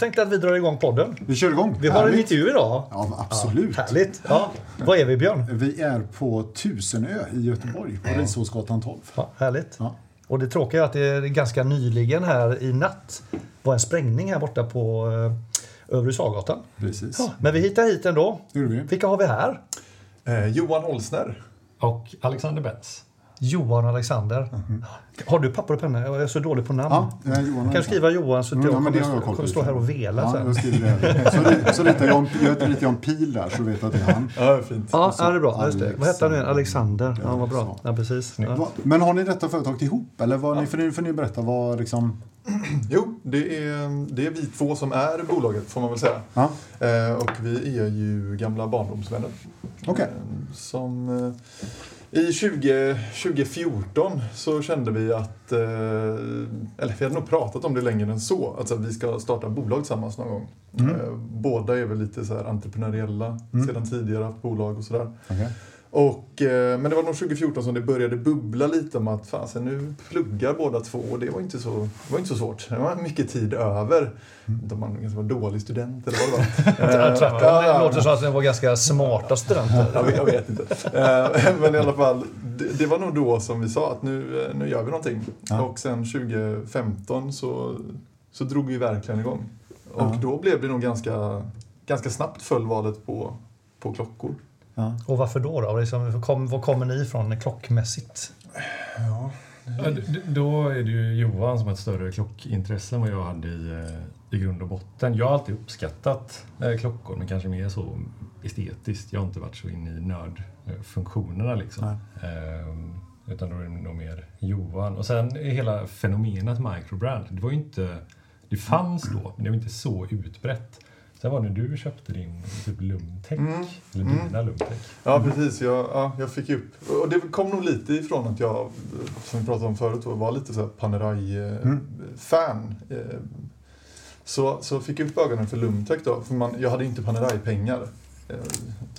tänkte att vi drar igång podden. Vi kör igång. Vi har en Härligt. intervju idag. Ja, absolut. Härligt. Ja. Var är vi Björn? Vi är på Tusenö i Göteborg, på Risåsgatan 12. Ja, härligt. Ja. Och det tråkiga är att det är ganska nyligen här i natt var en sprängning här borta på eh, Övre Sagatan. Precis. Ja, men vi hittar hit ändå. Vilka har vi här? Eh, Johan Holsner. Och Alexander Betz. Johan Alexander. Har du papper och penna? Jag är så dålig på namn. Ja, Johan Kan du skriva Johan så att Mm, jag ja, kommer, jag kommer stå här och vela Ja, sen? jag skriver det. Så, så ritar jag, en, jag ritar en pil där så du vet att det är han. Ja, fint. Ja, så ja, det är bra. Just det. Vad hette han nu? Alexander. Alexander. Ja, vad bra. Ja, precis. Ja. Men har ni detta företaget ihop? Eller vad ni, för ni får ni berätta vad liksom... Jo, det är, det är vi två som är bolaget får man väl säga. Ja, Eh, och vi är ju gamla barndomsvänner. okej. Eh, Som eh, i 20, 2014 så kände vi att, eh, eller vi hade nog pratat om det längre än så, att så här, vi ska starta bolag tillsammans någon gång. Mm. Eh, Båda är väl lite så här entreprenöriella Mm. sedan tidigare, haft bolag och sådär. Okej. Och, eh, men det var nog 2014 som det började bubbla lite om att fasen, nu pluggar båda två och det var inte så, var inte så svårt. Det var mycket tid över. Om man kanske var dålig student eller vad det var. Tvärtom. Ja, Det låter som att det var ganska smarta studenter. Jag vet, jag vet inte. Eh, Men i alla fall, det, det var nog då som vi sa att nu, eh, nu gör vi någonting. Ja. Och sen 2015 så, så drog vi verkligen igång. Och Ja. då blev det nog ganska, ganska snabbt föll valet på, på klockor. Ja. Och varför då? då? Liksom, var kom- var kommer ni ifrån klockmässigt? Ja. Ja, Då är det ju Johan som har ett större klockintresse än vad jag hade i, eh, i grund och botten. Jag har alltid uppskattat eh, klockor, men kanske mer så estetiskt. Jag har inte varit så inne i nördfunktionerna liksom. Ehm, utan då är det nog mer Johan. Och sen är hela fenomenet microbrand. Det var ju inte... Det fanns då, men det var inte så utbrett. Sen var det när du köpte din typ Lumtech, Mm. eller Mm. dina Lumtech. Ja, precis. Jag, ja, jag fick upp... Och det kom nog lite ifrån att jag, som vi pratade om förut, var lite så Panerai-fan. Så, så fick jag upp ögonen för Lumtech då, för man, jag hade inte Panerai-pengar.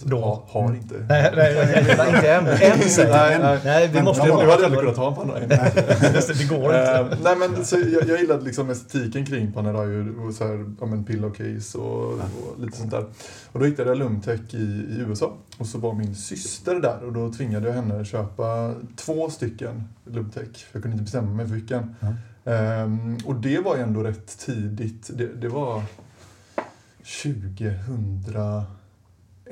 Då? Ha, har inte. Nej, nej, nej, nej inte än. Än säger Nej, jag. nej. Nej, vi måste ju hade jag aldrig kunnat ha en Panerai. Det, går inte. Eh, nej men så jag, jag gillade liksom estetiken kring Panerai och, så här, ja, men pillowcase och, och lite sånt där. Och då hittade jag Lumtech i, i USA. Och så var min syster där och då tvingade jag henne att köpa två stycken Lumtech. För jag kunde inte bestämma mig för vilken. Ja. Ehm, och det var ju ändå rätt tidigt. Det, det var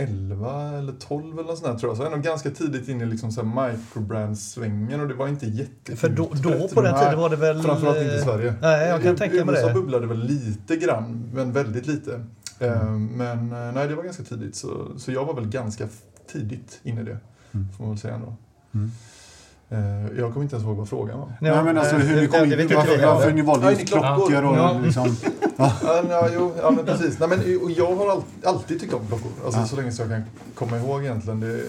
2011 eller 12 eller något sånt där, tror jag. Så ändå ganska tidigt in i liksom så microbrand-svängen och det var inte jätte För då, då på den tiden var det väl... Framförallt inte i Sverige. Nej, jag kan I- tänka mig USA det. bubblade väl lite grann, men väldigt lite. Eh, Men eh, nej, det var ganska tidigt. Så, så jag var väl ganska tidigt inne i det, Mm. får man väl säga ändå. Mm. Eh, Jag kommer inte ens ihåg vad frågan var. Ja, Nej, men alltså hur det- ni kom det in, varför, varför ni valde Ja, just klockor. och Ja. liksom... Ja, ja, jo, ja men precis. Nej, men, och jag har all, alltid tyckt om klockor. Alltså, Ja. Så länge som jag kan komma ihåg egentligen. Det,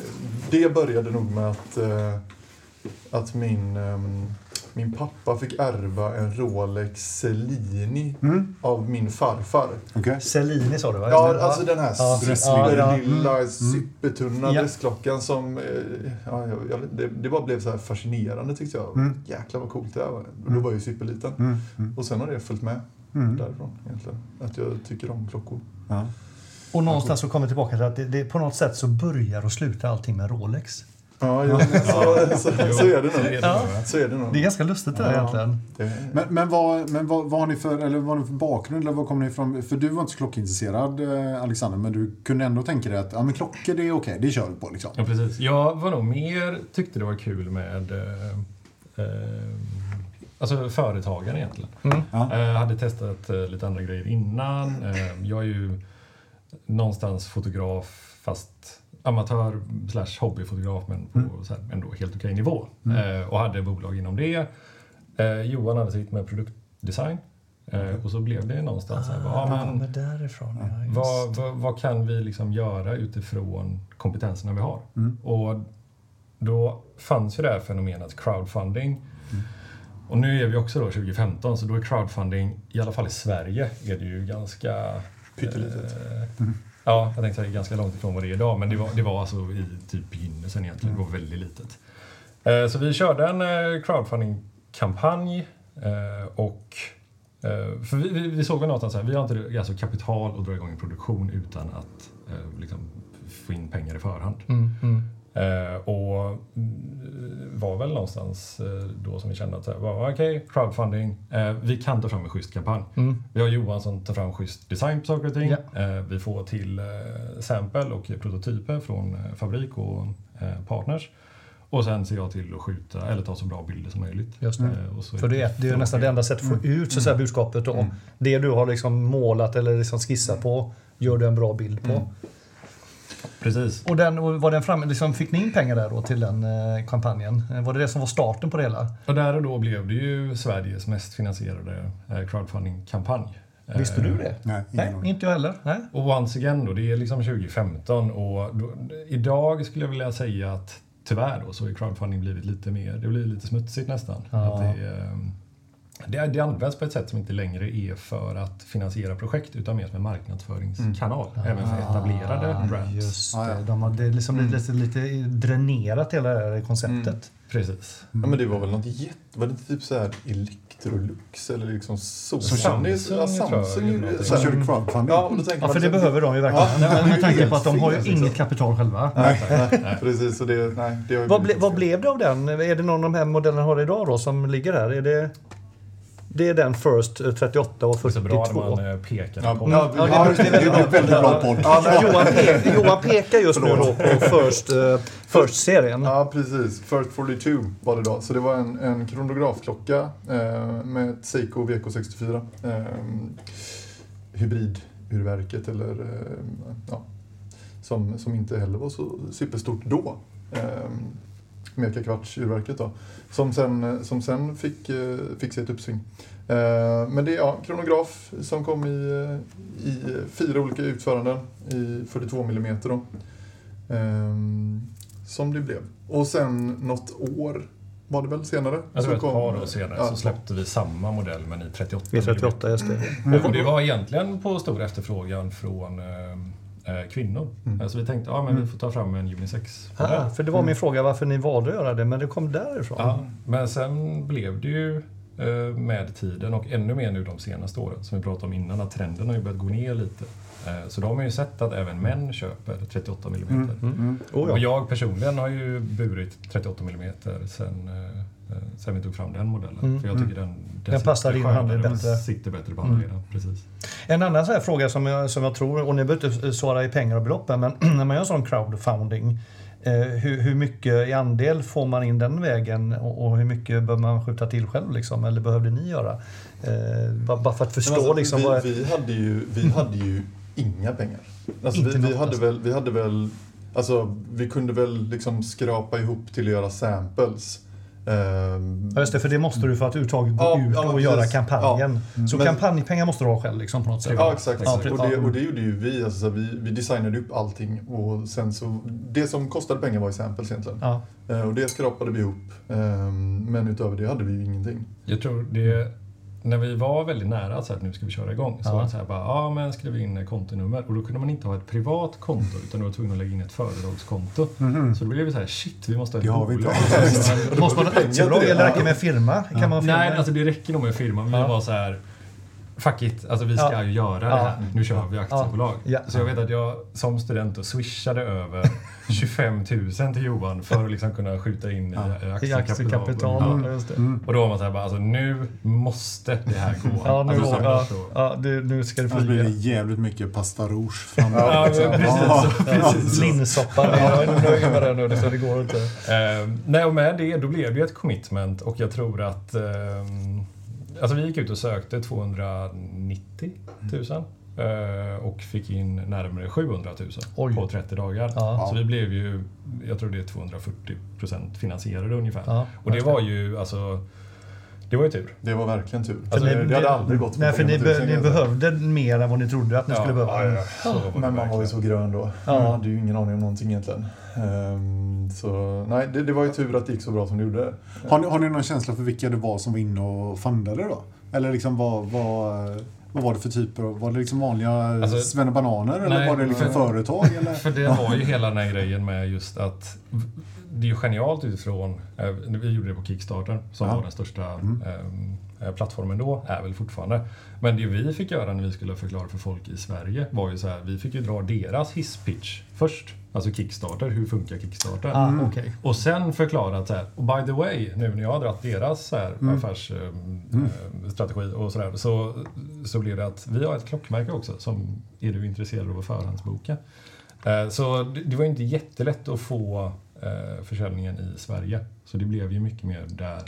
det började nog med att, eh, att min, ehm, min pappa fick ärva en Rolex Cellini Mm, av min farfar. okej. Cellini sa du va? Ja, alltså den här Ja. superlilla, Ja. supertunna Ja. dressklockan som... eh, Ja, jag, jag, det, det bara blev så här fascinerande tyckte jag. Mm. Jäklar vad coolt det här var. Och då var jag ju superliten. Mm, mm, Och sen har det följt med mm. därifrån egentligen. Att jag tycker om klockor. Ja. Och någonstans så kommer vi tillbaka till att det, det, på något sätt så börjar och slutar allting med Rolex. Ja, jo, så, så, så är det nog. Ja. Så är det nog. Det är ganska lustigt det där Ja. egentligen. Men, men, vad, men vad, vad har ni för, eller vad har ni för bakgrund? Eller vad kommer ni ifrån? För du var inte så klockintresserad, eh, Alexander, men du kunde ändå tänka dig att ja, men klockor det är okej, det kör vi på. Liksom. Ja, precis. Jag var nog mer, tyckte det var kul med eh, eh, alltså företagare egentligen. Mm. Ja. Jag hade testat eh, lite andra grejer innan. Eh, jag är ju någonstans fotograf fast amatör slash hobbyfotograf men på Mm. så här, ändå helt okej nivå. Mm. Eh, och hade bolag inom det. Eh, Johan hade sitt med produktdesign. Eh, och så blev det någonstans så här, Ah, men, men därifrån, ja. Vad, vad, vad kan vi liksom göra utifrån kompetenserna vi har? Mm. Och då fanns ju det här fenomenet crowdfunding. Och nu är vi också då 2015, så då är crowdfunding, i alla fall i Sverige, är det ju ganska... Pyttelitet. Eh, ja, jag tänkte säga ganska långt ifrån vad det är idag, men det var, det var alltså i typ begynnelsen egentligen. Det var väldigt litet. Eh, så vi körde en eh, crowdfunding-kampanj eh, och för vi, vi, vi såg väl någonstans här, vi har inte alltså, kapital att dra igång en produktion utan att liksom, få in pengar i förhand. Mm, mm. Eh, och mm, var väl någonstans eh, då som vi kände att så var, okej, crowdfunding, eh, vi kan ta fram en schysst kampanj. Mm. Vi har Johan som tar fram schysst design på saker och ting. Eh, vi får till eh, sample och prototyper från fabrik och partners. Och sen ser jag till att skjuta, eller ta så bra bilder som möjligt. Just det. Så För det är, det är nästan det enda sättet att få ut så att säga, budskapet. Och Det du har liksom målat eller liksom skissat på gör du en bra bild på. Precis. Och, den, och var den framme, liksom, fick ni in pengar där då till den eh, kampanjen? Eh, Var det det som var starten på det hela? Och där och då blev det ju Sveriges mest finansierade eh, crowdfunding-kampanj. Visste du det? Nej, Nej, inte jag heller. Nej. Och once again då, det är liksom 2015 och då, idag skulle jag vilja säga att tyvärr då så har crowdfunding blivit lite mer, det blir lite smutsigt nästan. Ja. Att det, är, det, det används på ett sätt som inte längre är för att finansiera projekt utan mer som en marknadsföringskanal. Även för etablerade brands. Just Ah, ja. det. De har, det är liksom lite, lite dränerat hela det här konceptet. Precis. Ja, men det var väl något jätte... Var det inte typ så här Electrolux eller liksom Sosan? Samsung, ja, Samsung så Som körde crowdfunding. Ja, och då tänker Ja, för det så behöver de ju verkligen. Ja, Nej, med tanke på att de har ju inget liksom. kapital själva. Nej, precis. Och det, nej, det har ju Vad, ble, vad blev det av den? Är det någon av de här modellerna har idag då som ligger här? Är det, det är den First eh, 38 och Det är så bra 42? när man eh, pekar Ja, på. ja, Ja, Ja, det är en väldigt bra podd. Johan, pe Johan pekar just nu då på First, eh, First-serien. Ja, precis. First 42 var det då. Så det var en, en kronografklocka eh, med ett Seiko VK64. Eh, hybridurverket eller eh, ja, som, som inte heller var så superstort då. Eh, Meka kvartsurverket då. Som sen, som sen fick, eh, fick sig ett uppsving. Eh, men det är ja, kronograf som kom i, i fyra olika utföranden i 42 mm då. Ehm, som det blev. Och sen något år var det väl senare? Jag tror så ett kom- par år senare ja, så släppte vi samma modell men i 38 V38, just det. Och det var egentligen på stor efterfrågan från eh, eh, kvinnor. Mm. Så vi tänkte ja, men vi får ta fram en unisex Ah, för det var min fråga varför ni valde att göra det, men det kom därifrån. ja, Men sen blev det ju eh, med tiden och ännu mer nu de senaste åren som vi pratade om innan att trenden har ju börjat gå ner lite. Eh, Så de har ju sett att även män köper 38 mm. Mm. Oh, Och ja. jag personligen har ju burit 38 mm sen, eh, eh, sen vi tog fram den modellen. Mm. För jag tycker den, Den passar sitter din hand skönare, den bättre. sitter bättre på Mm. handleden. Precis. En annan så här fråga som jag, som jag tror, och ni behöver inte svara i pengar och belopp här, men när man gör sån crowdfunding, eh, hur, hur mycket i andel får man in den vägen och, och hur mycket bör man skjuta till själv? Liksom, eller behövde ni göra? Eh, bara, bara för att förstå alltså, liksom, vi, vad är- vi, hade ju, vi hade ju inga pengar. Alltså, vi, vi, hade alltså. väl, vi hade väl... Alltså, vi kunde väl liksom skrapa ihop till att göra samples. Ehm, Ja, just det, för det måste du för att överhuvudtaget gå Ja, ut ja, och precis. göra kampanjen. Så Men- kampanjpengar måste du ha själv liksom, på något sätt? Ja, exakt. Ja, och, det, Ja. och det gjorde ju vi. Alltså, så vi, vi designade upp allting och sen så... Det som kostade pengar var ju samples egentligen. Ja. Eh, Och det skrapade vi ihop. Ehm, Men utöver det hade vi ju ingenting. Jag tror det... När vi var väldigt nära att säga att nu ska vi köra igång så Ja. var det så här bara, ja men skriv in kontonummer och då kunde man inte ha ett privat konto utan du var tvungen att lägga in ett företagskonto. Så då blev vi så här, shit vi måste ha ett Det har vi bolag. inte. Måste man ha ett aktiebolag eller räcker det med firma? Kan man firma? Nej, alltså det räcker nog med firma. Men Ja. vi var så här, fuck it, alltså vi ska Ja. ju göra Ja. det här. Nu kör vi aktiebolag. Ja. Så jag vet att jag som student då swishade över 25 000 till Johan för att liksom kunna skjuta in Ja. i I aktiekapital. aktiekapital. Ja. Just det. Och då var man så här, bara, alltså nu måste det här gå. Ja, nu, alltså, så- ja, så- ja, du, nu ska det Annars blir det flyga. jävligt mycket pasta rouge fram Ja, men precis. Linssoppa. Jag är nöjd med den nu, så det går inte. Eh, nej, och med det då blev det ju ett commitment och jag tror att eh, Alltså vi gick ut och sökte 290 000 eh, och fick in närmare 700 000 Oj. på 30 dagar. Ja. Så vi blev ju, jag tror det är 240 procent finansierade ungefär. Ja, och det var ju alltså, det var ju tur. Det var verkligen tur. Alltså, ni- det hade aldrig gått Nej, för ni, 500 000 be, ni behövde mer än vad ni trodde att ni skulle behöva. ja, var det Men man var ju så grön då. Ja. Man hade ju ingen aning om någonting egentligen. Ehm, så nej, det, det var ju tur att det gick så bra som det gjorde. Har ni, har ni någon känsla för vilka det var som var inne och fundade då? Eller liksom vad, vad, vad var det för typer? av- Var det liksom vanliga Alltså, svennebananer eller nej, var det liksom för- företag? Eller? För det var ju hela den här grejen med just att det är ju genialt utifrån, eh, vi gjorde det på Kickstarter som Ja. var den största Mm. eh, plattformen då, är väl fortfarande. Men det vi fick göra när vi skulle förklara för folk i Sverige var ju så här, vi fick ju dra deras hisspitch först. Alltså Kickstarter, hur funkar Kickstarter? Ah, okej. Och sen förklara att så här, och by the way, nu när jag har dragit deras så här, affärsstrategi och sådär, så, så blir det att vi har ett klockmärke också som är du intresserad av att förhandsboka. Eh, Så det var inte jättelätt att få eh, försäljningen i Sverige. Så det blev ju mycket mer där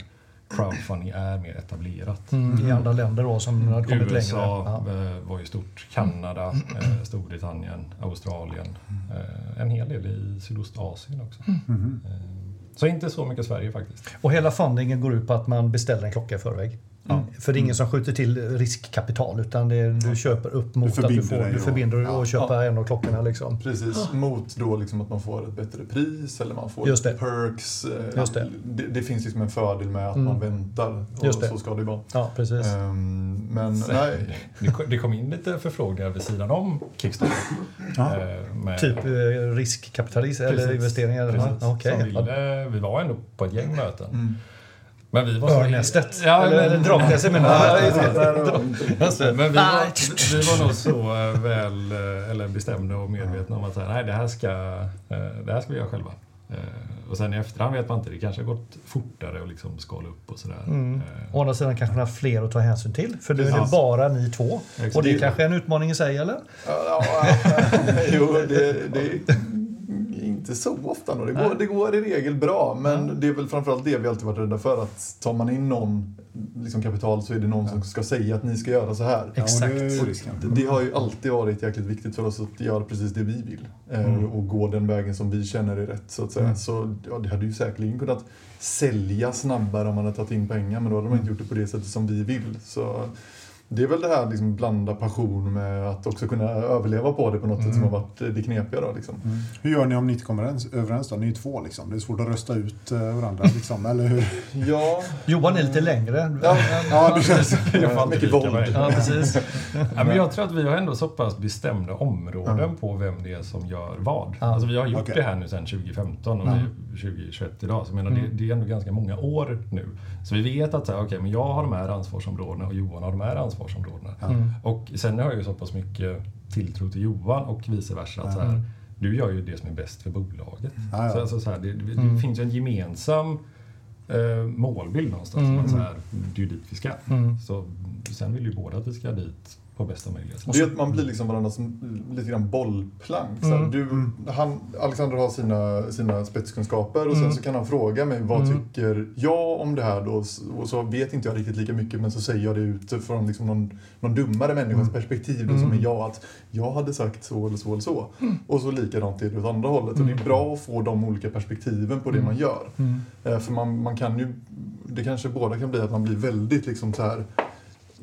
crowdfunding är mer etablerat. Mm, I andra länder då som har kommit USA längre. Ja. eh, var ju stort, Kanada, eh, Storbritannien, Australien, eh, en hel del i Sydostasien också. Mm. Eh, Så inte så mycket Sverige faktiskt. Och hela fundingen går ut på att man beställer en klocka i förväg. Ja. För det är ingen som skjuter till riskkapital utan det är, du köper upp mot att du, förbinder får, dig du och- förbinder dig ja. och köper en av klockorna. Liksom. Precis, mot då liksom att man får ett bättre pris eller man får Just det. perks. eh, Just det. Det, det finns liksom en fördel med att Mm. man väntar. Och Just det. så ska det vara. Ja, precis. Ehm, men Så, nej, Det kom- in lite förfrågningar vid sidan om Kickstarter. Ja. Eh, med- Typ eh, riskkapitalism eller investeringar? Precis. Ja, okej. Som ville, vi var ändå på ett gäng möten. Mm. Men vi var så... Örnästet? Ja, eller men- Draknästet menar Ja, jag. ja, ja, ja. Men vi var, Nej. vi var nog så eh, väl eh, eller bestämda och medvetna om att här, nej, det, här ska, eh, det här ska vi göra själva. Och sen i efterhand vet man inte, det kanske har gått fortare att liksom skala upp och sådär. Mm. Å andra sidan kanske man har fler att ta hänsyn till. För nu är det bara ni två. Exakt. Och det är kanske är en utmaning i sig, eller? Ja, jo, det, det inte så ofta. Då. Det, går, det går i regel bra, men det är väl framförallt det vi alltid varit rädda för. Att tar man in någon liksom kapital så är det någon som ska säga att ni ska göra så här. Ja, Exakt. det. Det, det har ju alltid varit jäkligt viktigt för oss att göra precis det vi vill. Eh, Mm. Och gå den vägen som vi känner är rätt, så att säga. Mm. Så ja, det hade ju säkerligen kunnat sälja snabbare om man hade tagit in pengar, men då hade man inte gjort det på det sättet som vi vill. Så det är väl det här liksom blanda passion med att också kunna överleva på det på något sätt som har varit det knepiga. Då, liksom. Hur gör ni om ni inte kommer ens- överens då? Ni är ju två liksom. Det är svårt att rösta ut eh, varandra liksom, eller hur? Ja, Johan är lite längre. ja, ja det känns alltid mycket våld. Ja, precis. Ja, men jag tror att vi har ändå så pass bestämda områden på vem det är som gör vad. Ja. Alltså, vi har gjort Okej. det här nu sedan 2015 och Ja. är 2021 idag. Så jag menar, Mm. det, det är ändå ganska många år nu. Så vi vet att så här, okay, men jag har de här ansvarsområdena och Johan har de här ansvarsområdena. Mm. Och sen har jag ju så pass mycket tilltro till Johan och vice versa. Att så här, du gör ju det som är bäst för bolaget. Ja, ja. Så, alltså, så här, det, det, Mm. finns ju en gemensam eh, målbild någonstans. Mm. Att så här, det är ju dit vi ska. Mm. Så sen vill ju båda att vi ska dit på bästa möjliga sätt. Det är att man blir liksom varandras lite grann bollplank. Mm. du, han, Alexander har sina, sina spetskunskaper och sen Mm. så kan han fråga mig vad Mm. tycker jag om det här då? Och så vet inte jag riktigt lika mycket men så säger jag det ut från liksom någon, någon dummare människas Mm. perspektiv då, Mm. som är jag. Att jag hade sagt så eller så eller så. Och så likadant är det åt andra hållet. Och det är Mm. bra att få de olika perspektiven på det Mm. man gör. Mm. Eh, För man, man kan ju, det kanske båda kan bli att man blir väldigt liksom så här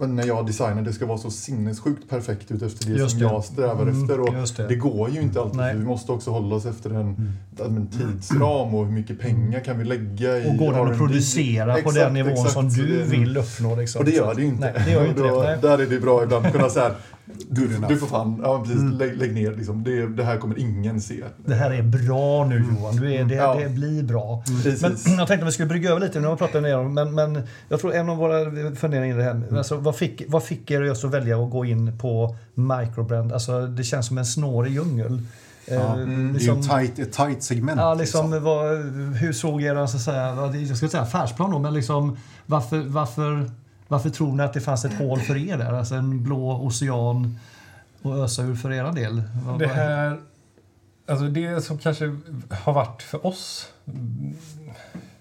när jag designar, det ska vara så sinnessjukt perfekt ut efter det Just som det. jag strävar Mm, efter. Och det. det. går ju inte alltid. Nej. Vi måste också hålla oss efter en, en tidsram och hur mycket pengar kan vi lägga i Och går den att producera på Exakt, den nivån exakt. som du vill uppnå? Liksom. Och det gör det ju inte. Nej, det gör inte då. Där är det bra ibland att kunna säga du, du får fan, ja, precis, Mm. lägg, lägg ner liksom. det, det här kommer ingen se. Det här är bra nu Johan. Du är, det, Ja. det blir bra. Precis. Men jag tänkte att vi skulle brygga över lite, nu har vi pratat ner om, men, men jag tror en av våra funderingar i det här, alltså, vad, fick, vad fick er att välja att gå in på microbrand? Alltså, det känns som en snårig djungel. Ja, Eh, Det är ju liksom- ett tight, ett tight segment. Ja, liksom, vad, hur såg er så att säga, jag skulle säga affärsplan då, men liksom, varför, varför, varför tror ni att det fanns ett hål för er där? Alltså en blå ocean att ösa ur för era del? Det här... Alltså det som kanske har varit för oss... mm,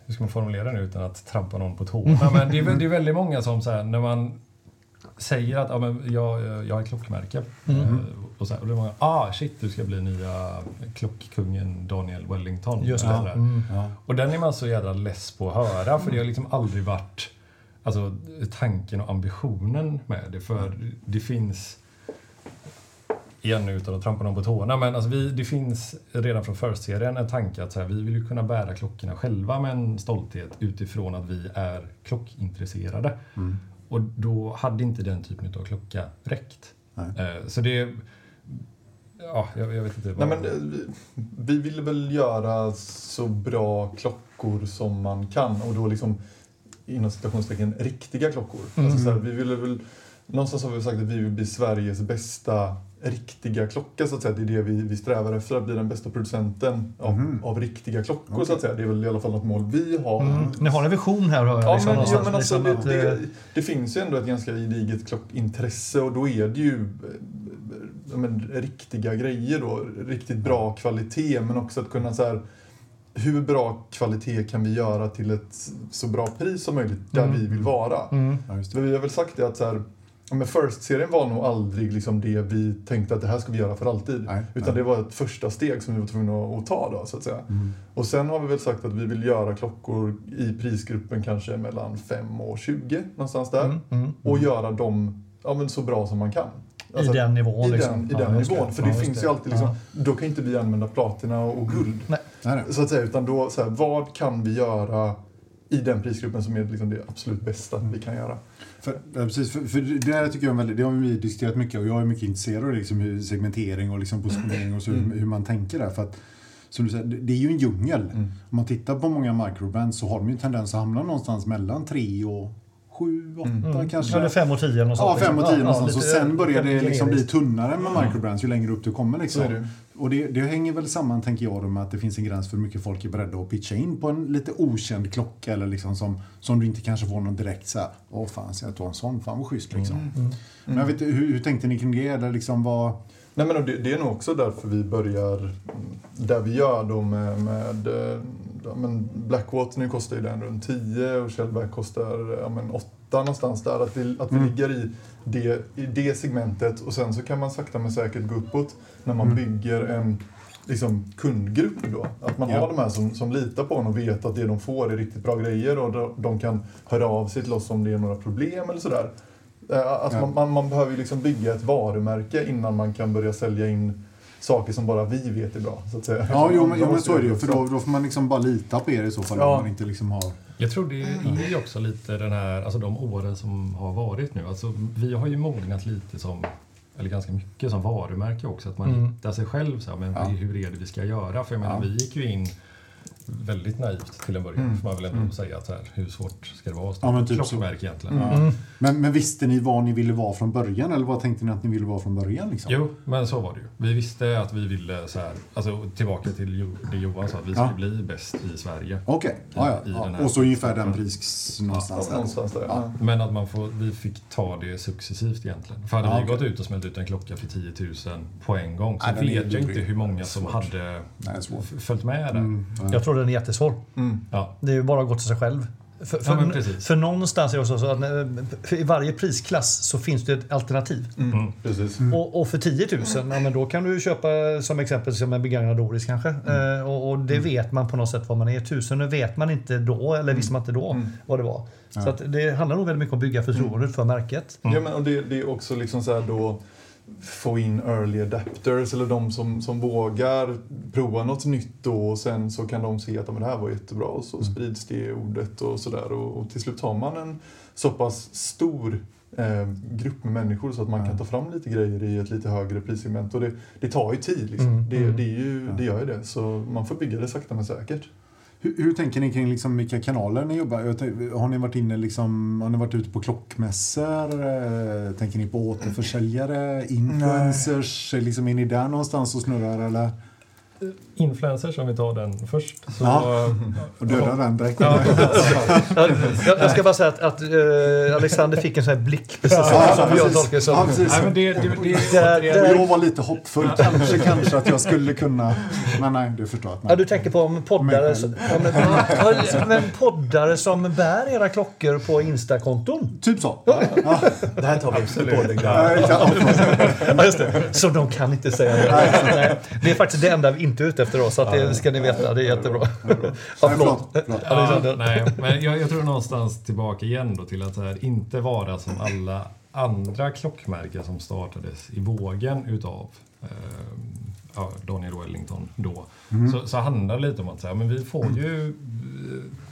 Hur ska man formulera det utan att trampa någon på tårna? Men det är, det är väldigt många som så här, när man säger att ja, men jag, jag har ett klockmärke. Mm. eh, Och, så här, och då är många ah shit, du ska bli nya klockkungen Daniel Wellington. Just det. sådär. Mm. Ja. Och den är man så jävla less på att höra för det har liksom aldrig varit alltså, tanken och ambitionen med det. För det finns, igen utan att trampa någon på tårna, men alltså vi, det finns redan från First-serien en tanke att så här, vi vill ju kunna bära klockorna själva med en stolthet utifrån att vi är klockintresserade. Mm. Och då hade inte den typen av klocka räckt. Nej. Eh, Så det... Ja, jag, jag vet inte. Nej, vad- men, eh, vi, vi vill väl göra så bra klockor som man kan och då liksom inom citationstecken riktiga klockor. Mm. Alltså så här, vi ville väl, någonstans har vi sagt att vi vill bli Sveriges bästa riktiga klocka så att säga. Det är det vi, vi strävar efter, att bli den bästa producenten av, Mhm. av riktiga klockor Okej. så att säga. Det är väl i alla fall något mål vi har. Mm. Ni har en vision här hör jag. Ja, liksom, men, ja, någonstans, men alltså, liksom det, eh, det finns ju ändå ett ganska gediget klockintresse och då är det ju eh, men, riktiga grejer då. Riktigt bra kvalitet men också att kunna så här hur bra kvalitet kan vi göra till ett så bra pris som möjligt där Mm. vi vill vara? Mm. Ja, just det. För vi har väl sagt det att så här, ja, men First-serien var nog aldrig liksom det vi tänkte att det här ska vi göra för alltid. Nej, Utan nej. det var ett första steg som vi var tvungna att, ta då, så att säga. Mm. Och sen har vi väl sagt att vi vill göra klockor i prisgruppen kanske mellan 5 och 20, någonstans där. Mm. Mm. Och göra dem ja, men så bra som man kan. I den nivån I liksom. den, i Ja, den just nivån. det. För det Ja, finns det. ju alltid liksom, Ja. då kan inte vi använda platina och guld. Nej, nej. Så att säga, utan då, så här, vad kan vi göra i den prisgruppen som är liksom det absolut bästa vi kan göra? För, ja, precis, för, för det där tycker jag är väldigt, det har vi diskuterat mycket och jag är mycket intresserad av liksom, hur segmentering och liksom positionering och så, Mm. hur, hur man tänker där. För att, som du säger, det, det är ju en djungel. Mm. Om man tittar på många microbands så har de ju en tendens att hamna någonstans mellan 3 och 7, 8 Mm. kanske. Eller 5 och 10 eller något Ja, 5 och 10 liksom. någonstans. och lite sen börjar det liksom bli tunnare med microbrands ju längre upp du kommer. Så Liksom. är det. Och det, det hänger väl samman, tänker jag, med att det finns en gräns för hur mycket folk är beredda att pitcha in på en lite okänd klocka eller liksom som, som du inte kanske får någon direkt så här, åh fan, ska jag ta en sån? Fan vad schysst liksom. Mm. Men jag vet, inte, hur, hur tänkte ni kring det? Eller liksom vad... Nej, men det, det är nog också därför vi börjar mm, där vi gör då med, med eh, ja, men Blackwater nu kostar ju den runt 10 och Shellback kostar ja, men 8 någonstans där. Att, det, att vi Mm. ligger i det, i det segmentet och sen så kan man sakta men säkert gå uppåt när man Mm. bygger en liksom, kundgrupp då. Att man Ja. har de här som, som litar på en och vet att det de får är riktigt bra grejer och de, kan höra av sig till oss om det är några problem eller sådär. Alltså Ja. man, man, man behöver ju liksom bygga ett varumärke innan man kan börja sälja in saker som bara vi vet är bra. Så att säga. Ja, jo, men, jo, men så är det ju. För då, då får man liksom bara lita på er i så fall. Ja. Man inte liksom har... Jag tror det är ju också lite den här, alltså de åren som har varit nu. Alltså, vi har ju mognat lite som, eller ganska mycket som varumärke också. Att man Mm. hittar sig själv. Så här, men Ja. hur är det vi ska göra? För jag menar, Ja. vi gick ju in väldigt naivt till en början. Mm. Får man väl ändå Mm. säga att så här, hur svårt ska det vara att Ja, men starta typ så. klockmärke egentligen? Mm. Ja. Men, men visste ni vad ni ville vara från början? Eller vad tänkte ni att ni ville vara från början? Liksom? Jo, men så var det ju. Vi visste att vi ville så här, alltså tillbaka till Jo- det Johan sa, att vi Ja. skulle bli bäst i Sverige. Okej, ja, I ja. ja. här- Och så ungefär den pris någonstans Ja, någonstans där. Ja. Ja. Men att man får, vi fick ta det successivt egentligen. För hade Ja, vi okej. gått ut och smält ut en klocka för 10 000 på en gång så vet jag inte hur många som hade Nej, följt med där. Mm, ja. Jag tror den är jättesvår. Mm. Ja. Det är ju bara att gå till sig själv. För, Ja, för, precis. för någonstans är det också så att för i varje prisklass så finns det ett alternativ. Mm. Mm. Precis. Och, och för 10 000, ja, men då kan du köpa som exempel som en begagnad Doris kanske. Mm. Eh, och, och det vet man på något sätt vad man är. 1000 vet man inte då, eller visste man inte då Mm. vad det var. Ja. Så att det handlar nog väldigt mycket om att bygga förtroendet för märket. Ja, men, och det, det är också liksom så här då få in early adapters eller de som, som vågar prova något nytt då och sen så kan de se att men det här var jättebra och så Mm. sprids det ordet och sådär och, och till slut har man en så pass stor eh, grupp med människor så att man Ja. kan ta fram lite grejer i ett lite högre prissegment och det, det tar ju tid liksom. Mm, Det, mm. det, är ju, det gör ju det så man får bygga det sakta men säkert. Hur, hur tänker ni kring liksom vilka kanaler ni jobbar? Jag tänk- Har ni varit inne liksom, har ni varit ute på klockmässor? Eh, Tänker ni på återförsäljare? Influencers? Liksom, är ni där någonstans och snurrar eller? Influencers, om vi tar den först. Så, Ja. Och dödar den direkt? Ja. Jag, jag, ska bara säga att, att eh, Alexander fick en sån här blick precis som, Ja, som jag precis. tolkar det som. Ja, precis. Nej, men det, det, det, Där- det, där- Och jag var lite hoppfull. Kanske, kanske att jag skulle kunna. Men nej, du förstår. Att Ja, nej. du tänker på om poddare, som- ja, men, ja, poddare som bär era klockor på Instakonton. Typ så. Det här tar vi efter podden. Ja, ja. Ja, just det. Så de kan inte säga det. Nej, det är faktiskt det enda vi inte är ute efter så att det ska ni veta. Det är jättebra. Ja, Nej, förlåt. Ja, nej, men jag, jag tror någonstans tillbaka igen då till att så här, inte vara som alla andra klockmärken som startades i vågen utav eh, ja, Daniel Wellington då. Mm. Så, så handlar det lite om att så här, men vi får ju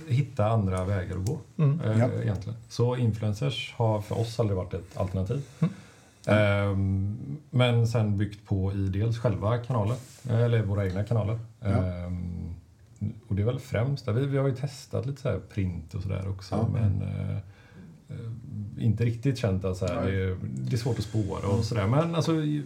eh, hitta andra vägar att gå. Mm. Eh, Ja. egentligen. Så influencers har för oss aldrig varit ett alternativ. Ehm, men sen byggt på i dels själva kanaler, eh, eller våra egna kanaler. Ja. Ehm, och det är väl främst där. Vi, vi har ju testat lite så här print och sådär också. Ja. Men eh, eh, inte riktigt känt att så här, det, är, det är svårt att spåra och sådär. Men alltså i,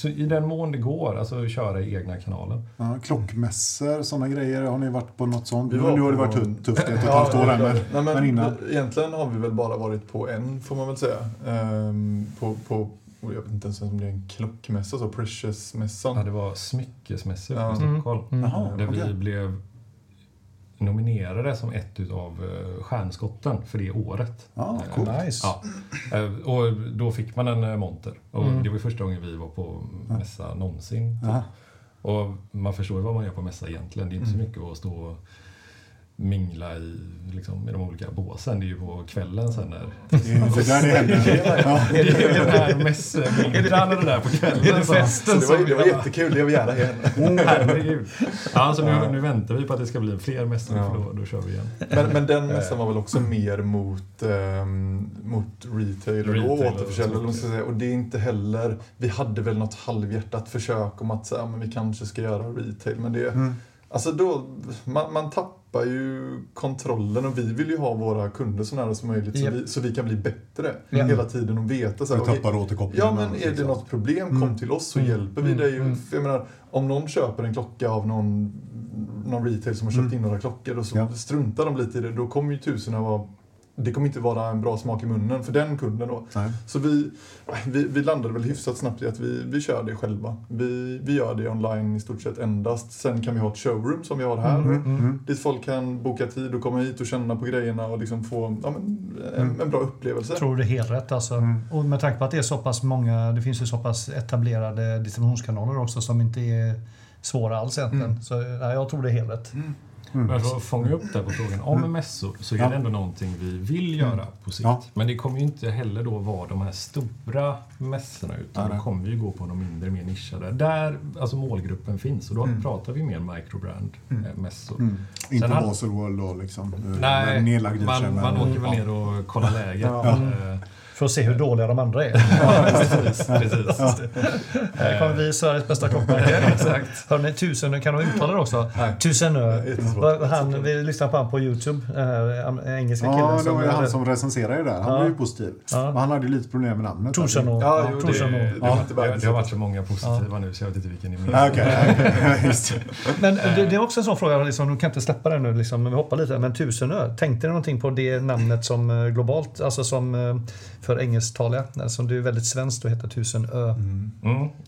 så i den mån det går, alltså köra i egna kanaler. Ja, klockmässor, sådana grejer. Har ni varit på något sånt? Vi var nu har det varit tu- tufft i ett och ett halvt år här, men, Nej, men, men innan. Egentligen har vi väl bara varit på en, får man väl säga. Ehm, på, på, och jag vet inte ens om det är en klockmässa, så Precious-mässan. Ja, det var smyckesmässor Ja. i Stockholm. Mm. Jaha, Där vi okej. blev nominerade som ett utav eh, stjärnskotten för det året. Ja, Eh, coolt. Nice. Ja. Eh, Och då fick man en monter. Och Mm. Det var första gången vi var på mässa någonsin. Ja. Och man förstår vad man gör på mässa egentligen. Det är inte Mm. så mycket att stå och mingla i, liksom, i de olika båsen. Det är ju på kvällen sen när... Det där det händer. Ja. Det är ju den här och det där på kvällen. Det så- festen Så det var, det var jättekul, det vill jag gärna igen. Oh, herregud. Ja, så nu, nu väntar vi på att det ska bli fler mässor Ja. för då, då kör vi igen. Men, men den mässan var väl också mer mot, ehm, mot retail och Retail och återförsäljare. så. säga. Och det är inte heller... Vi hade väl något halvhjärtat försök om att säga, men vi kanske ska göra retail. Men det, Mm. Alltså då, man, man tappar ju kontrollen och vi vill ju ha våra kunder så nära som möjligt Japp. så, vi, så vi kan bli bättre Ja. hela tiden och veta. Så här, okej, tappar återkopplingen. Ja, men är det något problem, kom Mm. till oss så Mm. hjälper vi Mm. dig. Mm. För Jag menar, om någon köper en klocka av någon, någon retail som har köpt Mm. in några klockor och så Ja. struntar de lite i det, då kommer ju tusen vara det kommer inte vara en bra smak i munnen för den kunden då. Nej. Så vi, vi, vi landade väl hyfsat snabbt i att vi, vi kör det själva. Vi, vi gör det online i stort sett endast. Sen kan vi ha ett showroom som vi har här. Mm, mm. Dit folk kan boka tid och komma hit och känna på grejerna och liksom få ja, men, en, en bra upplevelse. Jag tror det är helt rätt alltså. Mm. Och med tanke på att det är så pass många, det finns ju så pass etablerade distributionskanaler också som inte är svåra alls egentligen. Mm. Så nej, jag tror det är helt rätt. Men för att fånga upp det på frågan om mässor så är Ja. det ändå någonting vi vill göra på sikt. Ja. Men det kommer ju inte heller då vara de här stora mässorna utan nej. det kommer ju gå på de mindre, mer nischade. Där alltså målgruppen finns och då Mm. pratar vi mer microbrand-mässor. Mm. Inte Sen har- Baselworld då liksom. eh, Nej, nedlagd man, man åker väl ja. ner och kollar läget. Ja. Eh, För att se hur dåliga de andra är. precis, precis. Här kommer vi Sveriges bästa klockmärke. Exakt. Hörni, tusen, kan du uttala det också? Nej. Tusen Han, vi lyssnade på han på Youtube, den här am- engelska killen. Ja, det som- var ju han som recenserade det där. Han Ja. var ju positiv. Ja. Men han hade ju lite problem med namnet. Tusen år. Ja, jo, det-. Det, Ja. det, det har varit så många positiva nu så jag vet inte vilken är. Ah, Okej, okay. just det. Men det, det är också en sån fråga, liksom, du kan inte släppa den nu, liksom, men vi hoppar lite. Men Tusenö, tänkte ni någonting på det namnet som eh, globalt, alltså som eh, för engelsktaliga, eh, som du är väldigt svenskt och heter Tusenö. Mm.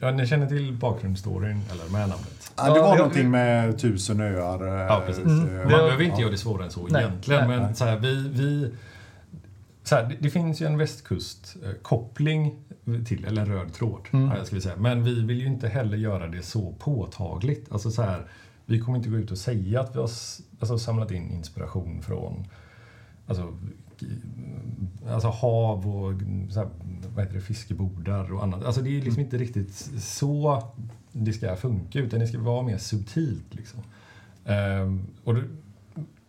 Ja, ni känner till bakgrundsstoryn, eller med namnet? Ja, det Ja, var vi- någonting med tusen öar. eh, Ja, precis. eh, Mm. Man Det- behöver inte göra det svårare än så Nej, egentligen. nej, men nej. Så här, vi, vi, så här, det, det finns ju en västkustkoppling till, eller en röd tråd, Mm. ska vi säga. Men vi vill ju inte heller göra det så påtagligt. Alltså så här, vi kommer inte gå ut och säga att vi har alltså, samlat in inspiration från alltså, alltså hav och så här, vad heter det, fiskebodar och annat. Alltså det är liksom inte riktigt så det ska funka utan det ska vara mer subtilt. Liksom. Ehm, och det,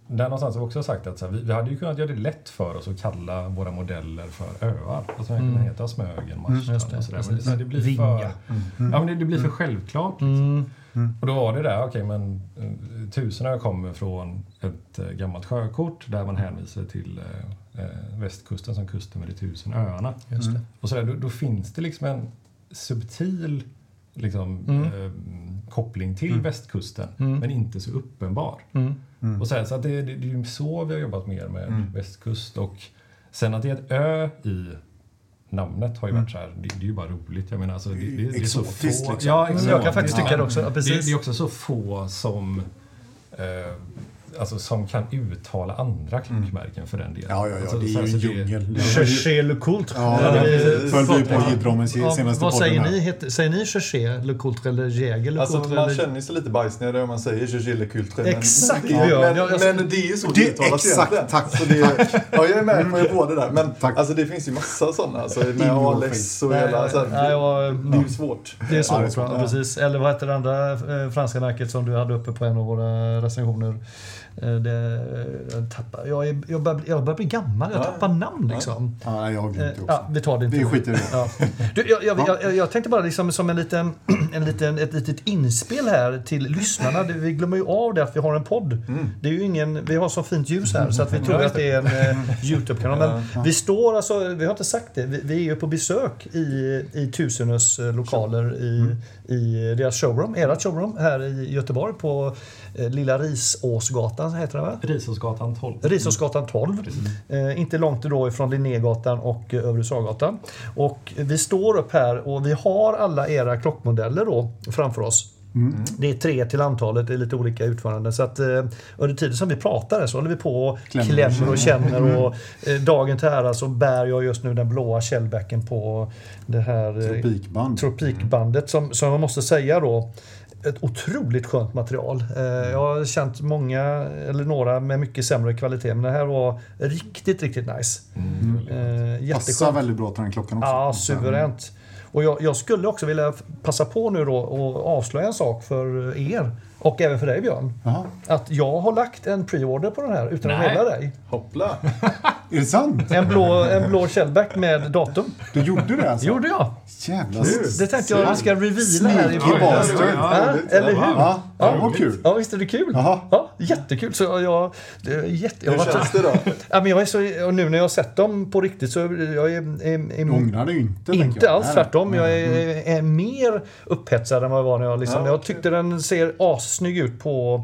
där någonstans har vi också sagt att så här, vi, vi hade ju kunnat göra det lätt för oss att kalla våra modeller för öar. Alltså mm. Mm. kunna heta Smögen, just Marstrand det, och sådär. Men det, blir för, ja, men det, det blir för självklart. Liksom. Mm. Och då var det där, okej men eh, Tusenö kommer från ett eh, gammalt sjökort där man hänvisar till eh, västkusten som kusten med de tusen öarna. Det. Och så där, då, då finns det liksom en subtil liksom, Mm. eh, koppling till Mm. västkusten Mm. men inte så uppenbar. Mm. Mm. Och så här, så att det, det, det är så vi har jobbat mer med Mm. västkust och sen att det är ett ö i namnet har ju varit så här, det, det är ju bara roligt. Jag menar, alltså, det, det, är så få... Liksom. Ja, exakt. jag kan faktiskt tycka det också. Ja, precis. det är också så få som, eh, alltså, som kan uttala andra klockmärken för den delen. Ja, ja, ja. Alltså, Det är ju så en djungel. Cherché le coultre. Ja, Ja, föll vi på Ja. I Ja, senaste vad podden säger ni? Heter- Säger ni cherché le coultre eller jäger le Alltså coultre? man eller- känner sig lite bajsnödig om man säger Gilles Cultre. Exakt, men, det gör men, jag. Jag- men det är ju så Det- uttalas exakt, egentligen. tack, Så det, ja, jag är med på båda där. Men Tack. alltså, det finns ju massa sådana. Alltså, med ALS och hela... Så här, det är ju svårt. Det är Ja, så. Precis. Eller vad heter det andra eh, franska märket som du hade uppe på en av våra recensioner? Eh, Det, jag, tappar, jag, är, jag, börjar, bli- jag börjar bli gammal, jag Ja. tappar namn liksom. Ja, jag har Eh, glömt det också. Ja, vi tar det inte. Vi skiter i det. Ja. Du, jag, jag, jag, jag tänkte bara liksom som en liten, en liten, ett litet inspel här till lyssnarna. Vi glömmer ju av det att vi har en podd. Mm. Det är ju ingen, vi har så fint ljus här så att vi tror att det är en eh, Youtube-kanal. Men vi står alltså, vi har inte sagt det, vi, vi är ju på besök i, i Tusenös lokaler i, i deras showroom, ert showroom här i Göteborg på Lilla Risåsgatan heter det va? Risåsgatan 12. Risåsgatan 12. Eh, inte långt då ifrån Linnégatan och eh, Övre Sargatan. Och vi står upp här och vi har alla era klockmodeller då framför oss. Det är tre till antalet, det är lite olika utföranden. Så att eh, under tiden som vi pratar så håller vi på och Klämmer. klämmer, och känner. Och, eh, dagen till ära så bär jag just nu den blåa källbacken på det här eh, Tropikband. Tropikbandet som, som jag måste säga då ett otroligt skönt material. Eh, jag har känt många, eller några med mycket sämre kvalitet, men det här var riktigt, riktigt nice. Mm. Eh, Passar väldigt bra till den klockan också. Ja, suveränt. Och jag, jag skulle också vilja passa på nu då och avslöja en sak för er. Och även för dig Björn. Jaha. Att jag har lagt en pre-order på den här utan att Nej. meddela dig. Hoppla! Är det sant? En blå, en blå shellback med datum. Du gjorde det alltså? gjorde jag. Jävlar. Det tänkte jag att vi ska reveala här i Sneaky början. bastard. Ja, eller hur? Ja, det var kul. Ja, visst är det kul? Jaha. Ja, jättekul. Så jag, det är jätte, jag Hur varit, känns det då? ja, men jag är så, och nu när jag har sett dem på riktigt så är jag är, är, är, Du ångrar dig inte. tänker inte jag. alls Nej. tvärtom. Jag Nej. är, är mer upphetsad än vad jag var när jag liksom, Ja, Jag tyckte den ser assnygg ut på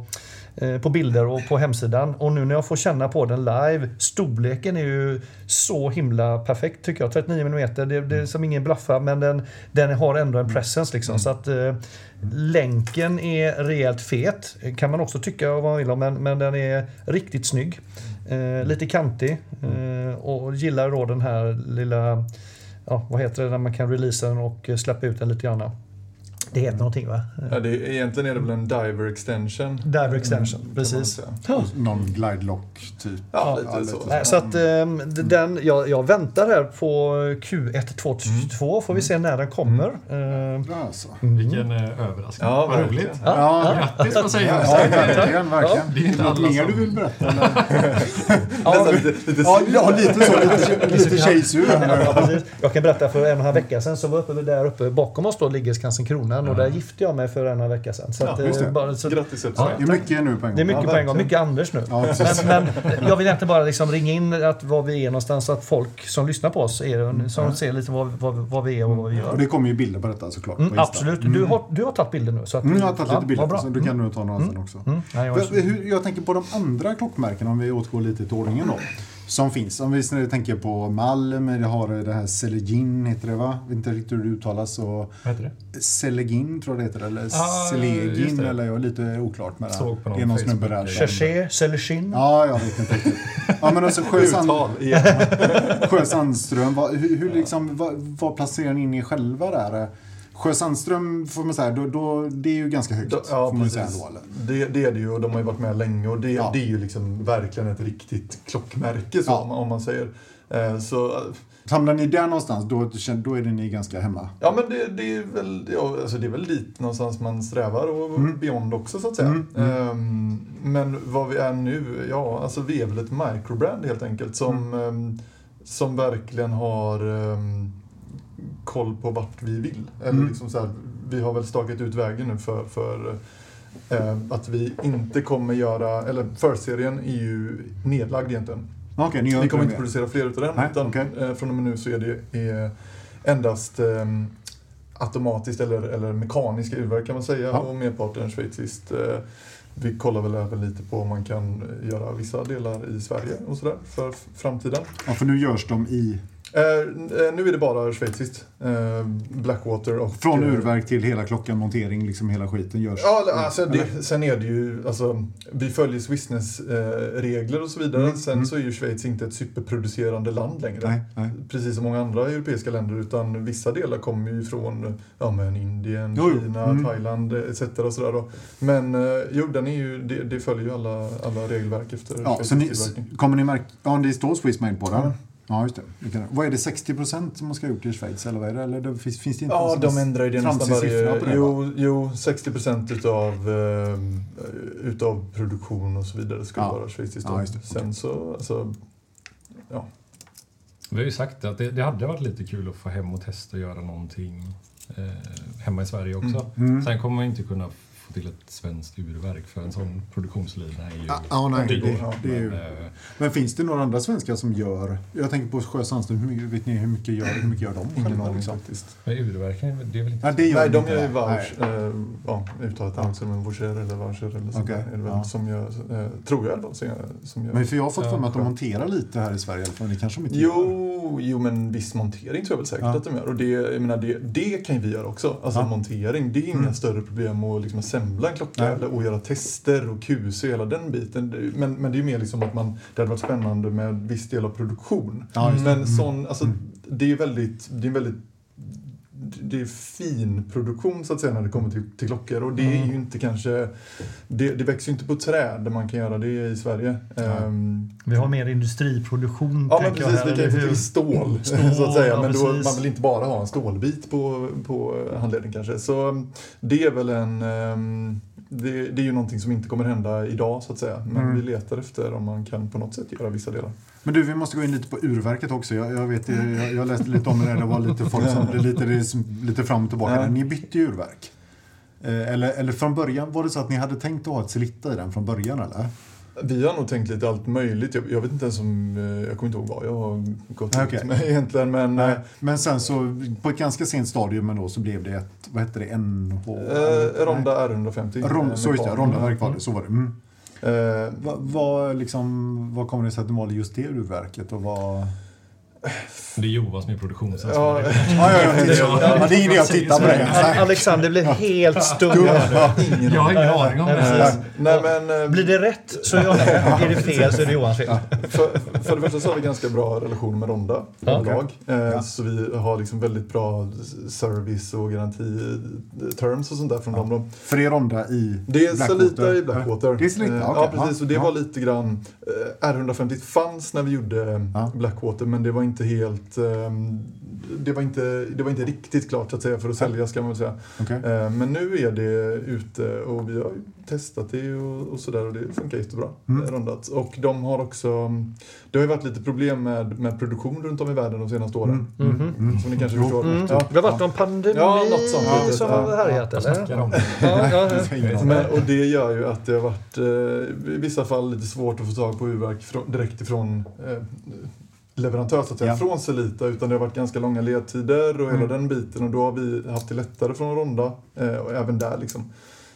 på bilder och på hemsidan. Och nu när jag får känna på den live, storleken är ju så himla perfekt tycker jag. 39 mm, det, det är som ingen blaffa men den, den har ändå en presence liksom. Så att eh, länken är rejält fet, kan man också tycka vad man vill om, men, men den är riktigt snygg. Eh, lite kantig eh, och gillar då den här lilla, ja vad heter det när man kan releasa den och eh, släppa ut den lite grann. Det heter någonting va? Ja, det är, egentligen är det väl en diver extension. Diver extension, man precis. Någon glide lock typ. Ja, Ja, lite så. lite Nej, så att ehm, den, jag, jag väntar här på Q1 2022, får vi se när den kommer. Bra alltså. Vilken eh, överraskning. Ja, Vad roligt. Ja, Grattis får jag säga. ja, verkligen, verkligen. Det är inte Något mer du vill berätta? Ja, lite, lite Ja, ja, lite så. Lite, lite tjejsur. Ja, precis. Jag kan berätta för en och en halv vecka sedan så var uppe där uppe bakom oss då ligger Skansen Kronan och där gifte jag mig för en och vecka sedan. Så Ja, att, just det. eh, bara, så, Grattis. Ja, Det är mycket nu på en gång. det är mycket Ja, på en gång, mycket Anders nu. Ja. Men, men jag vill egentligen bara liksom ringa in att var vi är någonstans så att folk som lyssnar på oss är, som ser lite vad, vad, vad vi är och vad vi Och gör. det kommer ju bilder på detta såklart. Mm, på absolut. Du har, du har tagit bilder nu. Så att, Mm, jag har tagit lite ja, bilder, så du kan nog ta några sen också. Mm, nej, jag För, hur, jag tänker på de andra klockmärkena, om vi återgår lite till ordningen då. Som finns. Om vi tänker på Malm, det har det här Celegin, heter det va? Jag vet inte riktigt hur det uttalas. Så Vad heter det? Celegin tror jag det heter, eller Ah, det. eller jag är lite oklart med det. Såg på någon det är någon snubbe där. Cherché, Celechin. Ja, jag vet inte riktigt. Ja, men alltså Sjö, Sand. Sjö Sandström, vad, hur, hur liksom, vad, vad placerar ni in er själva där? Sjö Sandström, får man säga, då, då, det är ju ganska högt. Ja, får man säga då? Det, det är det ju och de har ju varit med länge och det, Ja. det är ju liksom verkligen ett riktigt klockmärke så, Ja. om, man- om man säger. Eh, Så, Hamnar ni där någonstans, då, då är det ni ganska hemma. ja men det, det, är väl, ja, alltså det är väl dit någonstans man strävar och Mm. beyond också så att säga. Mm, mm. Ehm, men vad vi är nu, ja alltså vi är väl ett microbrand helt enkelt som, Mm. ehm, som verkligen har ehm, koll på vart vi vill. Eller Mm. liksom så här, vi har väl stakat ut vägen nu för, för eh, att vi inte kommer göra, eller förserien är ju nedlagd egentligen. Okej, ni Vi kommer inte producera fler utav den. Nej, utan okej. eh, från och med nu så är det är endast eh, automatiskt eller, eller mekaniska urverk kan man säga. Ja. Och merparten schweiziskt. Eh, vi kollar väl även lite på om man kan göra vissa delar i Sverige och sådär för framtiden. Ja, för nu görs de i... Eh, eh, nu är det bara schweiziskt. Eh, Blackwater och... Från eh, urverk till hela klockan, montering, liksom hela skiten görs. Ja, alltså det, sen är det ju, alltså, vi följer Swissness-regler och så vidare. Mm, Sen mm. så är ju Schweiz inte ett superproducerande land längre. Nej, nej. Precis som många andra europeiska länder, utan vissa delar kommer ju från ja, men Indien, Jo. Kina, Mm. Thailand etc. Och sådär då. Men eh, jo, den är ju, det, det följer ju alla, alla regelverk efter Ja, så ni, kommer ni märka... Ja, det står Swiss Made på den. Ja. Ja, just det. vad är det, 60 procent som man ska ha gjort i Schweiz? Eller vad är det? Eller det finns, finns det inte Ja, en de ändrar ju det nästan varje... Jo, jo 60 procent utav, eh, utav produktion och så vidare ska Ja. vara schweiziskt. Ja. Sen så, alltså, Vi har ju sagt att det, det hade varit lite kul att få hem och testa och göra någonting eh, hemma i Sverige också. Mm. Sen kommer man inte kunna få till ett svenskt urverk för en sån produktionslina är ju... Ja, ja, nej, dyr. det, det är ju... Men, eh, Men finns det några andra svenskar som gör... Jag tänker på Sjö Sandström, hur mycket, vet ni hur mycket gör, hur mycket gör de ingen själva? aning Liksom? faktiskt. men urverken, det är väl inte... Ja, det gör Nej, de inte gör ju det. vouch, eh, ja, uttalet Ja. också, men voucher eller voucher eller Okej, där är det väl ja. som gör, eh, tror jag i alla fall, som gör. Som gör. Men för jag har fått för mig att de monterar lite här i Sverige i alla fall. Det kanske de inte gör. Jo, jo, men viss montering tror jag väl säkert Ja. att de gör. Och det, jag menar, det, det kan ju vi göra också. Alltså Ja. montering, det är inga Mm. större problem att liksom assembla en klocka Nej. eller, och göra tester och QC och hela den biten. Men, men det är ju mer liksom att man, det hade varit spännande med viss del av produktion. Ja, men Mm. sån, alltså, Mm. det är väldigt, det är väldigt det är fin produktion så att säga när det kommer till, till klockor och det är Mm. ju inte kanske det, det växer ju inte på träd där man kan göra det i Sverige. Ehm, Vi har mer industriproduktion. Ja men jag precis, här, vi kan ju få till stål, Stål, så att säga. ja, Men då, man vill inte bara ha en stålbit på, på handleden kanske. Så um, det är väl en... ehm, Det, det är ju någonting som inte kommer hända idag så att säga. Men Mm. vi letar efter om man kan på något sätt göra vissa delar. Men du, vi måste gå in lite på urverket också. Jag, jag, vet, jag, jag läste lite om det, där. det var lite folk som lite, lite fram och tillbaka. Ja. Ni bytte urverk. Eh, Eller, eller från början, var det så att ni hade tänkt att ha ett Celitta i den från början eller? Vi har nog tänkt lite allt möjligt. Jag, jag vet inte ens om... eh, Jag kommer inte ihåg vad jag har gått Nej, ut okej. med egentligen. Men Nej. eh, Men sen så, på ett ganska sent stadium ändå, så blev det ett, vad hette det, NH? eh, Ronda R150. Ron, eh, så just det, Mekan. Rondaverk var det, så var det. Mm. Eh, Vad vad liksom, vad kommer det sig att du valde just det urverket? Och vad... Det är Johan som är produktionsansvarig. ja, Ja, ja, ja, ja, ja, det är ingen idé att titta på det. Al- Alexander blev helt stum. ingen Jag har ingen aning om Nej, det. Nej, men, eh, Blir det rätt så är jag med. Är det fel så är det Johans fel. För, för det första så har vi ganska bra relation med Ronda Ja. överlag. Eh, Ja. Så vi har liksom väldigt bra service och garanti-terms och sånt där från dem. Då. För det är Ronda i Det är. Solita i Blackwater. Det är Solita, Eh, okej. Ja, precis. Och det Ja. var lite grann... eh, R150 fanns när vi gjorde Ja. Blackwater, men det var inte helt... ehm, Det var inte, det var inte riktigt klart så att säga för att sälja ska man väl säga. Okej. Eh, Men nu är det ute och vi har testat det och, och sådär och det funkar jättebra. Mm. Rondat. Och de har också... Det har ju varit lite problem med, med produktion runt om i världen de senaste åren. Mm. Mhm. Mm. Som ni kanske förstår. Mm. Ja. Det har varit någon pandemi Ja, något sånt litet, som ja. har härjat eller? Ja, ja, ja. Men, och det gör ju att det har varit eh, i vissa fall lite svårt att få tag på urverk frå- direkt ifrån eh, leverantör så att säga, Ja. från Celita utan det har varit ganska långa ledtider och hela Mm. den biten och då har vi haft det lättare från Ronda eh, och även där liksom.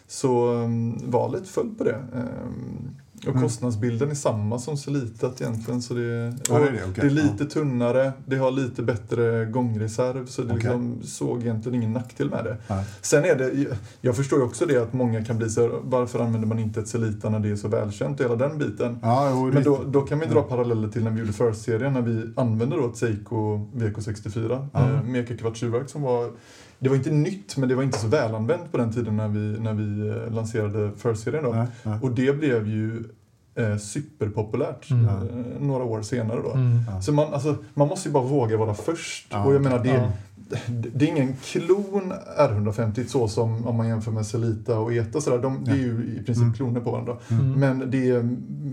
Så um, valet föll på det. Um, och Mm. kostnadsbilden är samma som Celitat egentligen. Så det, Ja, och det är det, okej. det är lite tunnare, det har lite bättre gångreserv så det Okej. liksom såg egentligen ingen nackdel med det. Nej. Sen är det, jag förstår ju också det att många kan bli så varför använder man inte ett Celita när det är så välkänt och hela den biten. Ja, jo, Men då, då kan vi dra paralleller till när vi gjorde First-serien när vi använde då ett Seiko VK64 Ja. eh, med kvartsurverk som var det var inte nytt men det var inte så välanvänt på den tiden när vi, när vi eh, lanserade First-serien då. Nej, nej. Och det blev ju eh, superpopulärt Mm. eh, några år senare då. Mm. Så man, alltså, man måste ju bara våga vara först. Ja, och jag menar, det, Ja. Det är ingen klon R150 så som om man jämför med Celita och ETA. Sådär. De, det är ju i princip Mm. kloner på varandra. Mm. Men det är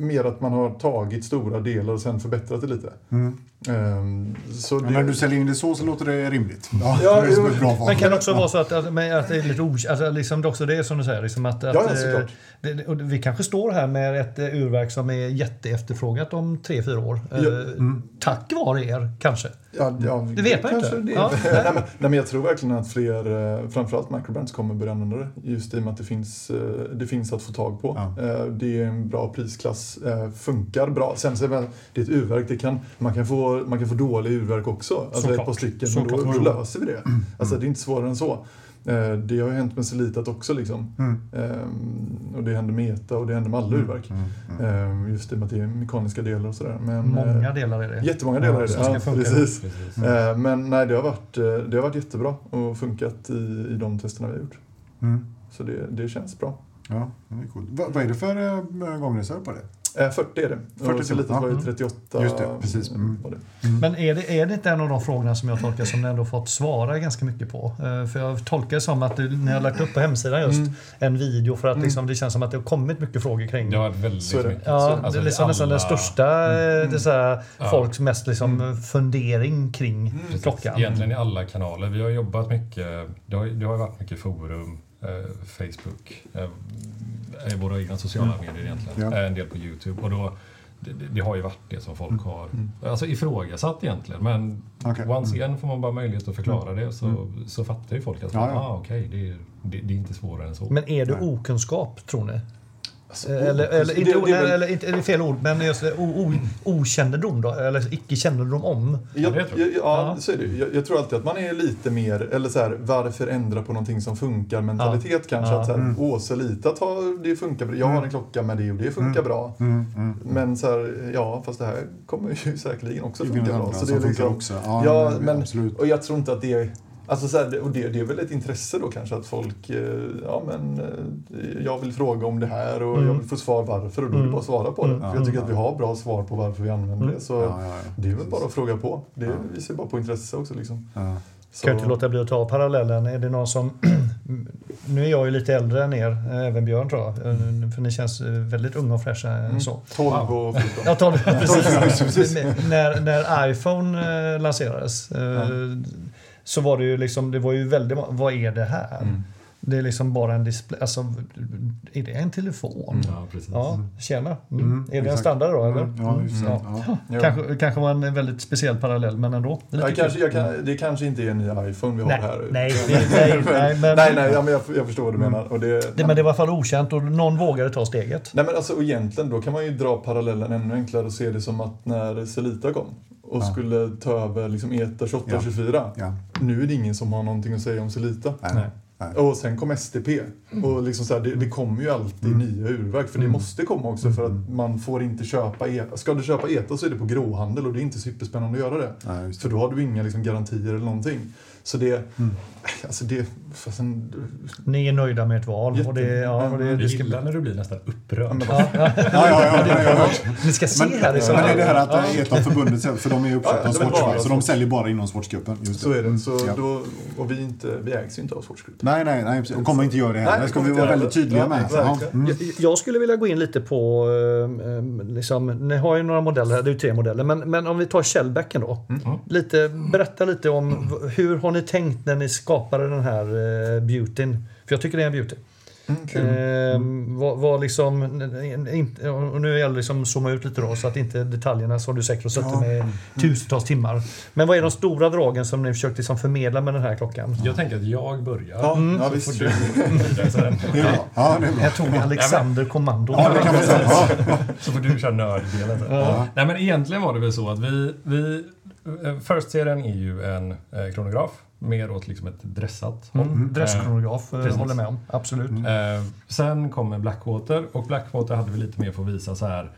mer att man har tagit stora delar och sen förbättrat det lite. Mm. Ehm, så Men det, när du säljer in det så så låter det rimligt. Ja, Ja, det är bra. Men kan det också vara så att, att, att det är lite os... Alltså liksom det är också det som du säger. Liksom att, att, Ja, ja, eh, såklart. det, vi kanske står här med ett eh, urverk som är jätteefterfrågat om tre fyra år. Eh, Ja, mm. Tack vare er, kanske. Ja, ja, Det vet man inte. Det. Ja, nej, men, nej, men jag tror verkligen att fler, eh, framförallt microbrands, kommer börja använda det. Just i och med att det finns, eh, det finns att få tag på. Ja. Eh, Det är en bra prisklass, funkar bra. Sen så är det är ett urverk, det kan, man, kan få, man kan få dåliga urverk också. Alltså Såklart. ett par stycken, men då, då löser vi det. Alltså det är inte svårare än så. Eh, Det har ju hänt med Celitat också liksom. Mm. Eh, Och det händer med ETA och det händer med alla urverk. Mm. Mm. Eh, Just i och med att det är mekaniska delar och sådär. Men, eh, Många delar är det. Jättemånga delar Ja, är det. Ja, funka. precis. Precis. Eh, Men nej, det har varit, eh, det har varit jättebra och funkat i, i de testerna vi har gjort. Mm. Så det, det känns bra. Ja, det är coolt. Va, vad är det för gångreserv på det? Eh, 40 är det. 40 och så litet var ju ja. 38. Just det, precis. Mm. Var det. Men är det, är det inte en av de frågorna som jag tolkar som ni ändå fått svara ganska mycket på? Eh, För jag tolkar det som att du, ni har lagt upp på hemsidan just Mm. en video för att liksom, det känns som att det har kommit mycket frågor kring Det har varit väldigt Så mycket. Ja, Alltså, det är liksom nästan den alla- största, eh, det så här, Ja. folks mest liksom fundering kring klockan. Egentligen i alla kanaler. Vi har jobbat mycket, det har, det har varit mycket forum, eh, Facebook, eh, eh, våra egna sociala medier egentligen. Ja. Eh, en del på Youtube. Och då, det, det- har ju varit det som folk har alltså ifrågasatt egentligen. Men Okej. once again får man bara möjlighet att förklara det så, så fattar ju folk att Ja, ja. ah, okej, det, är- det, det är inte svårare än så. Men är det Nej. okunskap, tror ni? Alltså, Eller, inte, det är väl- eller inte, är det fel ord, men just det, o, o, okännedom då? Eller icke-kännedom om? Jag, jag, jag. ja, Ja. så är det. Jag, jag tror alltid att man är lite mer, eller så här, varför ändra på någonting som funkar mentalitet kanske. Ja. Att så här, åh, så lite att ha, det funkar bra. Jag har en klocka med det och det funkar bra. Mm, mm. Men så här, ja, fast det här kommer ju säkerligen också funka bra. Så det är funkar liksom, också. Ja, Ja, men- men, absolut. och jag tror inte att det är Alltså så här, och det, det är väl ett intresse då kanske att folk, eh, ja men eh, jag vill fråga om det här och Mm. jag vill få svar varför och då är det Mm. bara att svara på det. Mm. För jag tycker att vi har bra svar på varför vi använder Mm. det. Så Ja, ja, ja. det är väl Precis. bara att fråga på. Det Ja. visar bara på intresse också liksom. Ja. Så, Kan jag inte låta bli att ta parallellen. Är det någon som... nu är jag ju lite äldre än er, eh, även Björn tror jag. Eh, För ni känns väldigt unga och fräscha mm, så. 12 och 14. Ja, ta det. Precis. precis. när, när iPhone lanserades eh, så var det ju liksom, det var ju väldigt, vad är det här? Mm. Det är liksom bara en display, alltså är det en telefon? Ja, precis. Ja, tjena. Mm. Mm, är det en standard då eller? Mm, Ja, just det. Ja. Ja. Jo. Kanske, kanske var en väldigt speciell parallell men ändå. Lite Ja, kul. kanske, jag kan, det kanske inte är en ny iPhone vi har Nej, här. nej, nej, nej, nej, men- nej, nej ja, men jag, jag förstår vad du menar. Och det, Det, men det var i alla fall okänt och någon vågade ta steget. Nej men alltså egentligen då kan man ju dra parallellen ännu enklare och se det som att när Celita kom och Ja. skulle ta över liksom ETA Ja. 2824. Ja. Nu är det ingen som har någonting att säga om Celita. Nej. Nej. Nej. Och sen kom STP. Och liksom så här, det, det kommer ju alltid nya urverk, för det måste komma också för att man får inte köpa ETA. Ska du köpa ETA så är det på gråhandel och det är inte superspännande att göra det. Nej, just För det. då har du inga liksom, garantier eller någonting. Så det... Alltså det... Fastän, Ni är nöjda med ett val. Och det, ja, och det, det ska, gillar när du blir nästan upprörd. ja, ja, Ja, ja, ni ska se Men, här. men liksom. det är det här att ETA förbundet, för de är ju uppköpta Ja, av det Sportsfy, så de säljer bara inom sportsgruppen. Just så är det. Så Ja. då, och vi, inte, vi ägs ju inte av Sportsgruppen. Nej, nej, nej. precis. De kommer inte göra det heller. det Det ska vi vara väldigt det. tydliga Ja, med. Mm. Jag- Jag skulle vilja gå in lite på, eh, eh, liksom, ni har ju några modeller här, det är ju tre modeller, men, men om vi tar Shellbacken då. Lite, berätta lite om hur har ni tänkt när ni skapade den här eh, beautyn? För jag tycker det är en beauty. Mm. Eh, vad, vad liksom, inte, och nu gäller det liksom att zooma ut lite då så att inte detaljerna som du säkert har suttit Ja. med i tusentals timmar. Men vad är de stora dragen som ni försökt liksom förmedla med den här klockan? Jag tänker att jag börjar. Ja, Mm. ja visst. får du. Ja, det är bra. Här tog Alexander kommando. Ja, det kan man säga. Ja. Så får du köra nörddelen. sen. Nej men egentligen var det väl så att vi... vi eh, First-serien är ju en eh, kronograf. Mer åt liksom ett dressat håll. Mm, Dresskronograf, eh, håller med om. Absolut. Eh, sen kommer Blackwater och Blackwater hade vi lite mer för att visa så här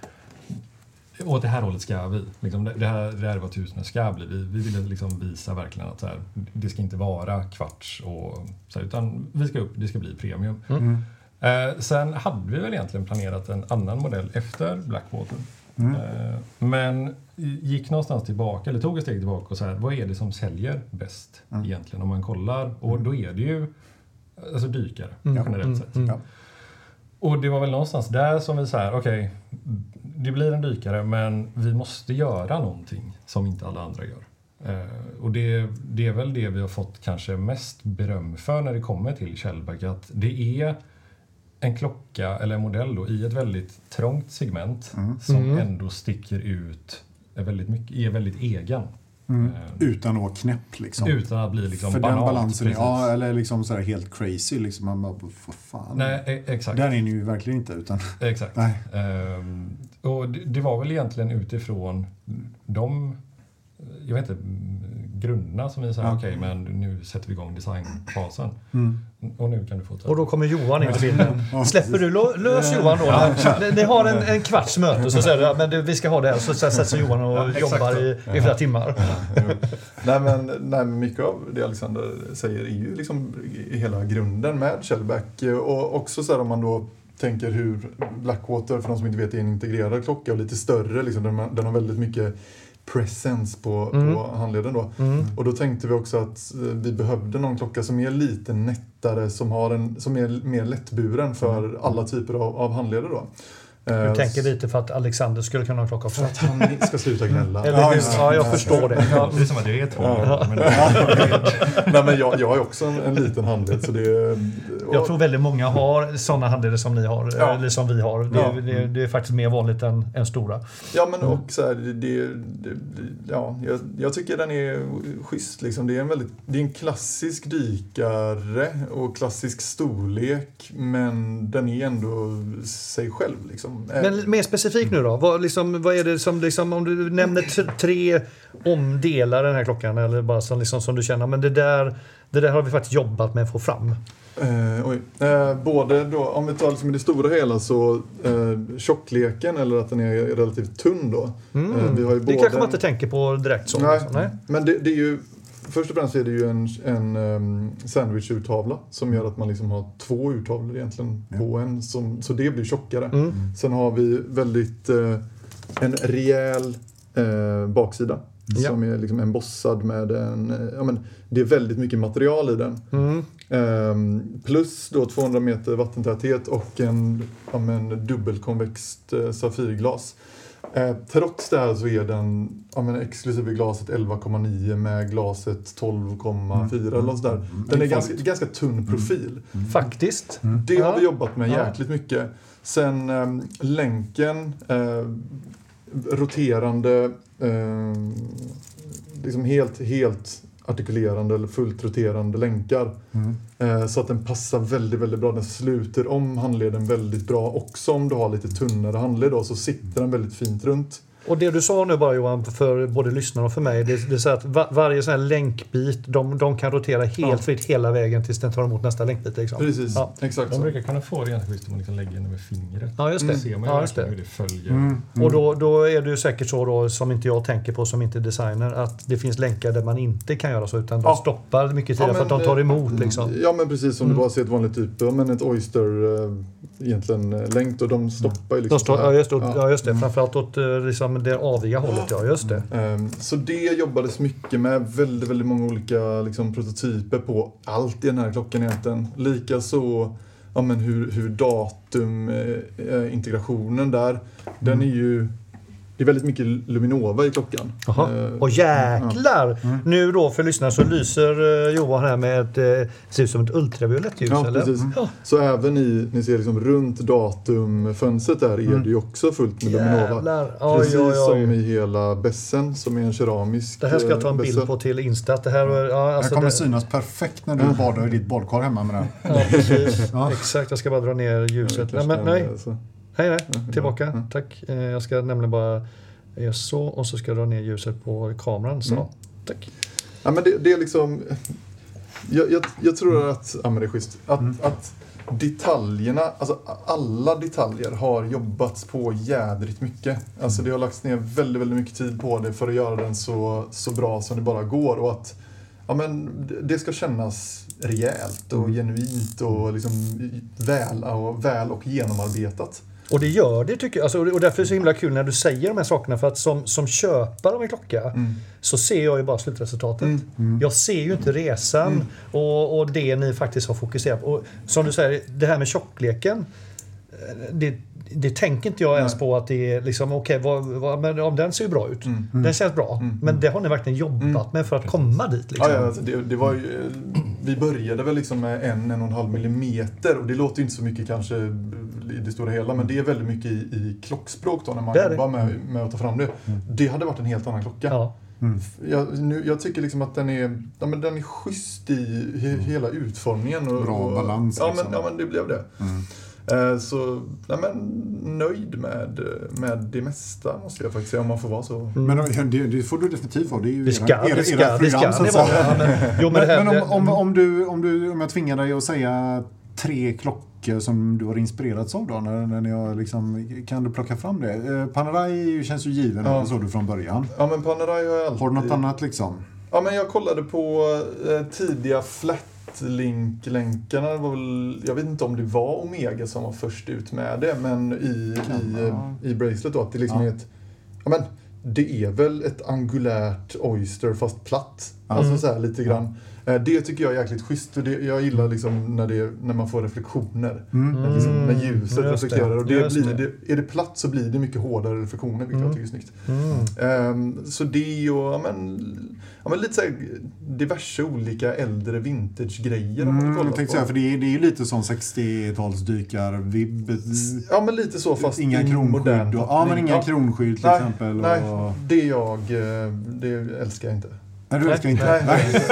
åt det här hållet ska vi. Liksom, det, det, här, det här är vad tusen ska bli. Vi, vi ville liksom visa verkligen att så här, det ska inte vara kvarts och så här, utan vi ska upp, det ska bli premium. Mm. Eh, sen hade vi väl egentligen planerat en annan modell efter Blackwater. Mm. Eh, men gick någonstans tillbaka, eller tog ett steg tillbaka och så här, vad är det som säljer bäst Mm. egentligen om man kollar? Och då är det ju alltså dykare Mm. generellt Mm. sett. Mm. Ja. Och det var väl någonstans där som vi så okej, det blir en dykare men vi måste göra någonting som inte alla andra gör. Eh, och det, det är väl det vi har fått kanske mest beröm för när det kommer till Shellback, att det är en klocka eller en modell då, i ett väldigt trångt segment Mm. som Mm. ändå sticker ut är väldigt, mycket, är väldigt egen. Mm. Eh, Utan att vara knäpp liksom. utan att bli liksom För banalt. den balansen, precis. ja, eller liksom sådär helt crazy. Liksom, man bara, vad fan. Nej, e- exakt. Där är ni ju verkligen inte. Utan, Exakt. nej. Ehm, och det, det var väl egentligen utifrån de jag vet inte, grunderna som vi sa, Ja. okej men nu sätter vi igång designfasen. Mm. Och nu kan du få ta Och då kommer Johan in i bilden. Ja, Släpper du lo- lös Johan då? Ni- Ni har en, en kvarts möte så säger du att vi ska ha det här. Så sätter sig Johan och Ja, jobbar i, i flera timmar. nej, men, nej, men mycket av det Alexander säger är ju liksom i hela grunden med Shellback. Och också så här om man då tänker hur Blackwater, för de som inte vet, är en integrerad klocka och lite större. Liksom, den, den har väldigt mycket presence på, Mm. på handleden. Då. Mm. Och då tänkte vi också att eh, vi behövde någon klocka som är lite nättare, som, har en, som är mer lättburen för alla typer av, av handleder. Då. Du Eh, tänker lite för att Alexander skulle kunna ha klocka också. För att han ska sluta gnälla. Eller, Ja, ja, jag förstår det. Ja. Det är som att jag är två. Ja. Men, Nej, men jag, jag har också en, en liten handled. Så det, Jag tror väldigt många har sådana handleder som ni har, Ja. eller som vi har. Det, Ja. det, det är faktiskt mer vanligt än, än stora. Ja, men och så här, det, det, det, ja, jag, jag tycker den är schysst. Liksom. Det, är en väldigt, det är en klassisk dykare och klassisk storlek, men den är ändå sig själv. Liksom. Eh, Men mer specifikt nu då. Vad, liksom, vad är det som, liksom, om du nämner tre omdelar den här klockan, eller bara som, liksom, som du känner, men det där, det där har vi faktiskt jobbat med att få fram. Eh, oj. Eh, både då, om vi tar liksom det stora hela så eh, tjockleken eller att den är relativt tunn då. Mm. Eh, vi har ju Det både kanske man inte tänker på direkt så. Nej, liksom. Nej. men det, det är ju Först och främst är det ju en, en um, sandwich-urtavla som gör att man liksom har två urtavlor egentligen på en. Som, så det blir tjockare. Mm. Sen har vi väldigt eh, en rejäl eh, baksida. Ja. Som är liksom embossad med en... eh, Ja, men det är väldigt mycket material i den. Mm. Ehm, plus då 200 meter vattentäthet och en, ja, men dubbelkonvext eh, safirglas. Eh, trots det här så är den, ja, men exklusive glaset 11,9 med glaset 12,4 eller något sådär. Den är ganska, ganska tunn profil. Faktiskt. Det har vi jobbat med Ja. jäkligt mycket. Sen ehm, länken, eh, roterande, eh, liksom helt, helt artikulerande eller fullt roterande länkar. Mm. Eh, så att den passar väldigt, väldigt bra. Den sluter om handleden väldigt bra. Också om du har lite tunnare handled då, så sitter den väldigt fint runt. Och det du sa nu bara Johan, för både lyssnarna och för mig, det, det är så att va, varje sån här länkbit, de, de kan rotera helt Ja. fritt hela vägen tills den tar emot nästa länkbit. Liksom. Precis, Ja. exakt man så. brukar kunna få det ganska schysst om man liksom lägger den över fingret. Ja, just det. Då ser man ju Ja, just det. hur det följer. Mm. Och då, då är det ju säkert så då, som inte jag tänker på som inte är designer, att det finns länkar där man inte kan göra så utan de Ja. stoppar mycket tid Ja, för att de tar eh, emot. Liksom. Ja men precis som Mm. du bara ser ett vanligt typ, ja, men ett Oyster eh, egentligen eh, längt och de stoppar ju liksom De här. ja, just, det, Ja. ja, just det. Framförallt åt eh, liksom, det aviga hållet. Ja, just det. Ehm, Så det jobbades mycket med. Väldigt, väldigt många olika liksom, prototyper på allt i den här klockan egentligen. Likaså ja, men hur, hur datumintegrationen där. Den är ju... Det är väldigt mycket Luminova i klockan. Jaha. Eh, Och jäklar! Nu då för lyssnarna så lyser eh, Johan här med ett, eh, ser ut som ett ultraviolett ljus. Ja, eller? precis. Ja. Så även i, ni ser liksom runt datumfönstret där är det ju också fullt med Luminova. Jävlar! Oj, Precis oj, som oj. i hela bässen som är en keramisk Det här ska jag ta en eh, bild på till Insta. Det här, ja, Det alltså kommer det, synas perfekt när du badar i ditt badkar hemma med den. ja, precis. Ja. Exakt, jag ska bara dra ner ljuset. Nej, men, en, nej, eh, nej. Ja, Tillbaka. Tack. Eh, Jag ska nämligen bara göra så och så ska jag dra ner ljuset på kameran. Så. Mm. Tack. Ja, men det, det är liksom... Jag, jag, jag tror att... Ja, men det är schysst. Att, Mm. att detaljerna, alltså alla detaljer har jobbats på jädrigt mycket. Alltså det har lagts ner väldigt, väldigt mycket tid på det för att göra den så, så bra som det bara går. Och att ja, men det ska kännas rejält och genuint och liksom väl och, väl och genomarbetat. Och det gör det tycker jag. Alltså, och därför är det så himla kul när du säger de här sakerna. För att som, som köpare av en klocka Mm. så ser jag ju bara slutresultatet. Mm. Jag ser ju inte resan och, och det ni faktiskt har fokuserat på. Och som du säger, det här med tjockleken. eh, Det, det tänker inte jag ens på att det är liksom, okej, vad, vad, men om den ser ju bra ut. Mm. Den känns bra. Men det har ni verkligen jobbat Mm. med för att komma dit. Liksom. Ja, ja, alltså det, det var ju, vi började väl liksom med en, en och en halv millimeter och det låter ju inte så mycket kanske i det stora hela men det är väldigt mycket i, i klockspråk då när man jobbar med, med att ta fram det. Det hade varit en helt annan klocka. Ja. Jag, nu, jag tycker liksom att den är, ja, men den är schysst i he, hela utformningen. Och, Bra och, balans, Ja, liksom. men, ja, men det blev det. Mm. Eh, Så ja, men, nöjd med, med det mesta måste jag faktiskt säga om man får vara så. Men det, det får du definitivt vara. Det är ju Det ska, era, era, det ska, era det ska program, så det att. Ja, men, jo, men Men, det här, men det- om, om, om, du, om, du, om jag tvingar dig att säga tre klockor som du har inspirerats av då, när, när har liksom, kan du plocka fram det? Eh, Panerai känns ju given, Ja. så du från början. Ja men Panerai har jag alltid... Har du något annat liksom? Ja men jag kollade på eh, tidiga flat Westlink-länkarna var väl, jag vet inte om det var Omega som var först ut med det, men i, i, i Bracelet då, att det liksom Ja. är ett, ja men, det är väl ett angulärt Oyster fast platt. Ja. Alltså så här lite grann. Eh, Det tycker jag är jäkligt schysst, för det, jag gillar liksom när, det, när man får reflektioner. Mm. När, liksom, när Mm, ljuset det. reflekterar. Och det blir, det. det, är det platt så blir det mycket hårdare reflektioner, vilket Mm. jag tycker är snyggt. Mm. Ehm, så det och ja, men, ja, men lite så här, diverse olika äldre vintage-grejer Mm, jag tänkte säga, för det är, det är ju lite som 60-talsdykar-vibb. Ja, men lite så fast Inga i kronskydd. modern Och, ja, men inga Ja. kronskydd till Nej, exempel. Nej, Och, det jag, eh, det älskar jag inte. Nej, du älskar inte? Nej.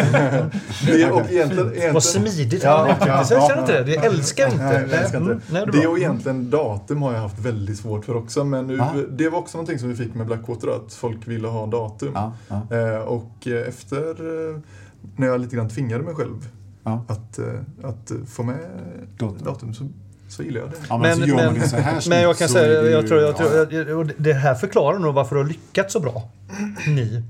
det, och egentligen, egentligen, Vad smidigt Ja, han uttryckte sig. ja, Känner inte det? Det älskar inte. Nej, jag älskar inte Mm, nej, det är Det och egentligen datum har jag haft väldigt svårt för också. Men nu, Ja. det var också någonting som vi fick med Blackwater, att folk ville ha datum. Ja, ja. Eh, och eh, efter, eh, när jag lite grann tvingade mig själv Ja. att, eh, att få med Datum. datum, så, så gillar jag det. Ja, men, så gör man det här men jag snyggt kan säga, är det jag tror, jag ja, tror, jag, och det här förklarar nog varför du har lyckats så bra. Ni.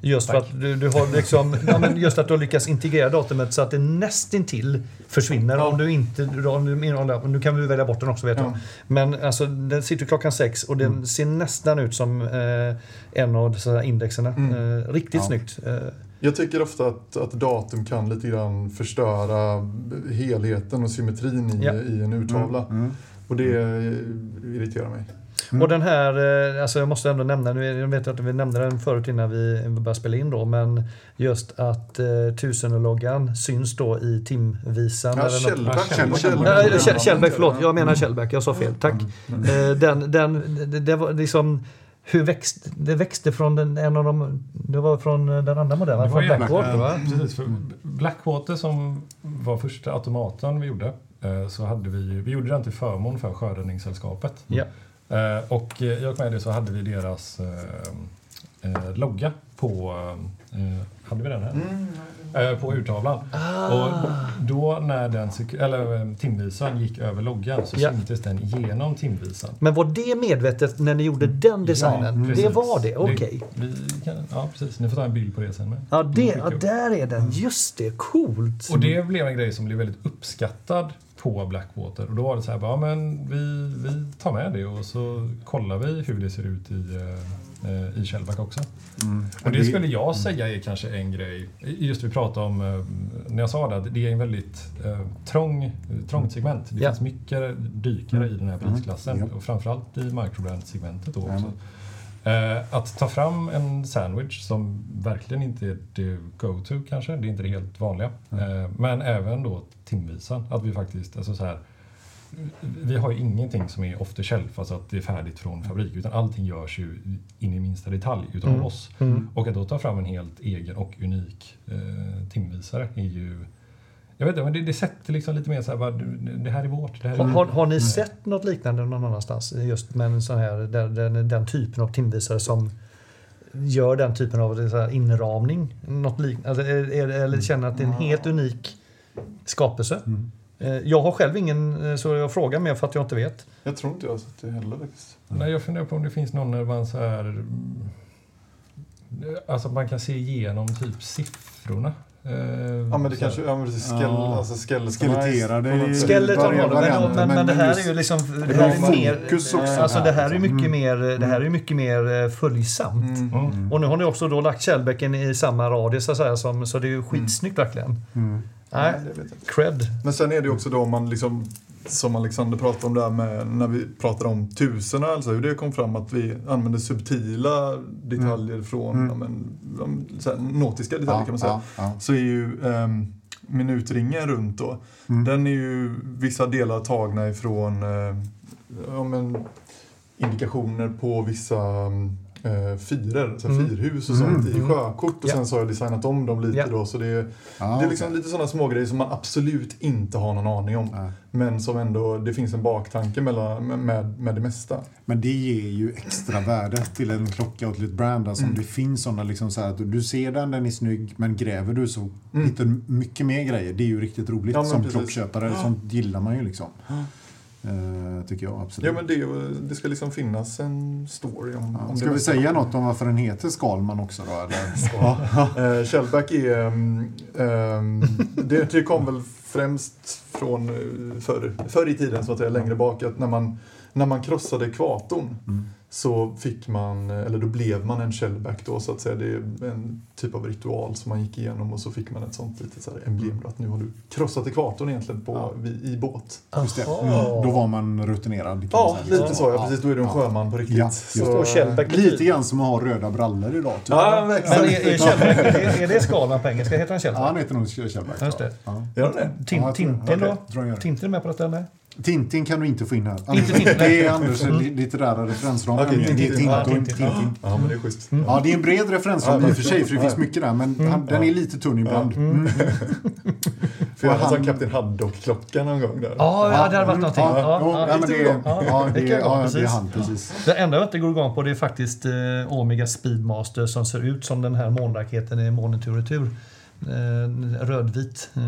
Just för att du, du har liksom, ja, men just att du har lyckats integrera datumet så att det nästintill försvinner. Ja. Om du inte, om du, nu kan vi välja bort den också vet. Ja. Men alltså den sitter klockan sex och den Mm. ser nästan ut som eh, en av dessa indexerna. Mm. Eh, riktigt Ja. snyggt. Eh, Jag tycker ofta att, att datum kan lite grann förstöra helheten och symmetrin i, i en urtavla. Mm, mm. Och det irriterar mig. Mm. Och den här, eh, alltså jag måste ändå nämna, nu är- jag vet att vi nämnde den förut innan vi började spela in då, men just att eh, tusenloggan syns då i timvisan. Ja, eller något- Kjellback. Kjellback. Kjellback. Förlåt. Jag menar Kjellberg. Jag sa fel. Tack. Mm. Eh, Den, den, det, det var liksom hur växt, det växte från den, en av de, det var från eh, den andra modellen, från Blackwater Black- va? Precis, för Blackwater som var första automaten vi gjorde, så hade vi, vi gjorde den till förmån för Sjöräddningssällskapet. Ja. Eh, Och eh, i och med det så hade vi deras eh, eh, logga på, eh, hade vi den här? Mm. Eh, på urtavlan. Och då när den eller, timvisan gick över loggan så Ja. syntes den genom timvisan. Men var det medvetet när ni gjorde den designen? Ja, det var det? Okej. Kan, ja, precis. Ni får ta en bild på det sen. Med. Ja, det, ja, där är den. Just det. Coolt. Och det blev en grej som blev väldigt uppskattad på Blackwater. Och då var det så här, ja, men vi, vi tar med det och så kollar vi hur det ser ut i, eh, i Shellback också. Mm. Och det skulle jag säga är kanske en grej, just vi pratade om, eh, när jag sa det, det är en väldigt eh, trång, trångt segment. Det Ja. finns mycket dykare i den här prisklassen Mm. och framförallt i microbrand-segmentet då också. Jajamän. Eh, att ta fram en sandwich som verkligen inte är det go-to kanske, det är inte det helt vanliga. Eh, men även då timvisan, att vi faktiskt, alltså så här, vi har ju ingenting som är off the shelf, alltså att det är färdigt från fabrik, utan allting görs ju in i minsta detalj utav Mm. oss. Mm. Och att då ta fram en helt egen och unik eh, timvisare är ju jag vet inte, men det, det sätter liksom lite mer så här, bara, det här är vårt. Det här är Har, har, har ni sett något liknande någon annanstans? Just med en sån här, den, den, den typen av timvisare som gör den typen av så här inramning? Något liknande? Alltså, är, är, eller känner att det är en helt unik skapelse? Mm. Eh, Jag har själv ingen, eh, så jag frågar mer för att jag inte vet. Jag tror inte jag har sett det heller faktiskt. Nej, jag funderar på om det finns någon där man så här... mm, Alltså att man kan se igenom typ siffrorna. Eh, Ja men det kanske, ja men precis, skell, Ja. alltså Skeletterade. Skeleton har det, men, men, men, men- det här är ju liksom... Det här är mer, alltså det här är här, mycket mer, det här är mycket mer eh, följsamt. Mm. Mm. Och nu har ni också då lagt källbäcken i samma radie så, att säga, som, så det är ju skitsnyggt verkligen. Mm. Nej, Nej, det vet jag inte. cred. Men sen är det ju också då om man liksom, som Alexander pratade om där med, när vi pratar om tuserna, alltså hur det kom fram att vi använder subtila detaljer från Mm. ja, men, här, nautiska detaljer kan man säga. Ja, ja, Så är ju um, minutringen runt då, Mm. den är ju vissa delar tagna ifrån ja, men, indikationer på vissa uh, fyrer, så här Mm. fyrhus och Mm. sånt i Mm. sjökort. Och Ja. sen så har jag designat om dem lite Ja. då. Så det är, ja. det är liksom lite sådana smågrejer som man absolut inte har någon aning om. Ja. Men som ändå, det finns en baktanke mellan, med, med det mesta. Men det ger ju extra värde till en klocka och till ett brand. Alltså Mm. om det finns sådana liksom så här att du ser den, den är snygg, men gräver du så Mm. hittar du mycket mer grejer. Det är ju riktigt roligt Ja, som precis. klockköpare. Sånt gillar man ju liksom. Eh, tycker jag absolut. Ja, men det, det ska liksom finnas en story om, Ja, om ska vi säga något om varför den heter Skalman också då? Eller? Eh, är... ehm, det, det kom väl främst från eh, förr, förr i tiden, så att säga, längre bak, att när man, när man krossade ekvatorn Mm. Så fick man, eller då blev man en shellback då, så att säga. Det är en typ av ritual som man gick igenom och så fick man ett sånt litet så här emblem då, att nu har du krossat ekvatorn egentligen på, Ja. i båt. Just det. Mm. Då var man rutinerad. Ja, man lite så ja, precis. Då är du en Ja. sjöman på riktigt. Ja, Så, Och Shellback Lite grann som att ha röda brallor idag. Typ. Ja, Men är, är, är, är det skalan på engelska? Heter han Ja, han heter nog Kjellback. Just det. Ja. Gör det? Tintin då? Tintin med på detta eller? Tintin kan du inte få in här. Inte det är Anders litterära referensram. Är Tintin. Tintin. Ja, Tintin. Tintin. Tintin. Ja, men det är schysst. Ja, det är en bred referensram Ja, i och för sig, för det finns mycket där. Men han, den är lite tunn ibland. Mm. För jag hade en han- Kapten Haddock-klocka någon gång där. Ja, ja, det hade varit någonting. Ja, Ja, det, ja, det jag är han, precis. Det enda jag inte går igång på det är faktiskt eh, Omega Speedmaster som ser ut som den här månraketen i Månen tur och retur. Eh, rödvit. Eh,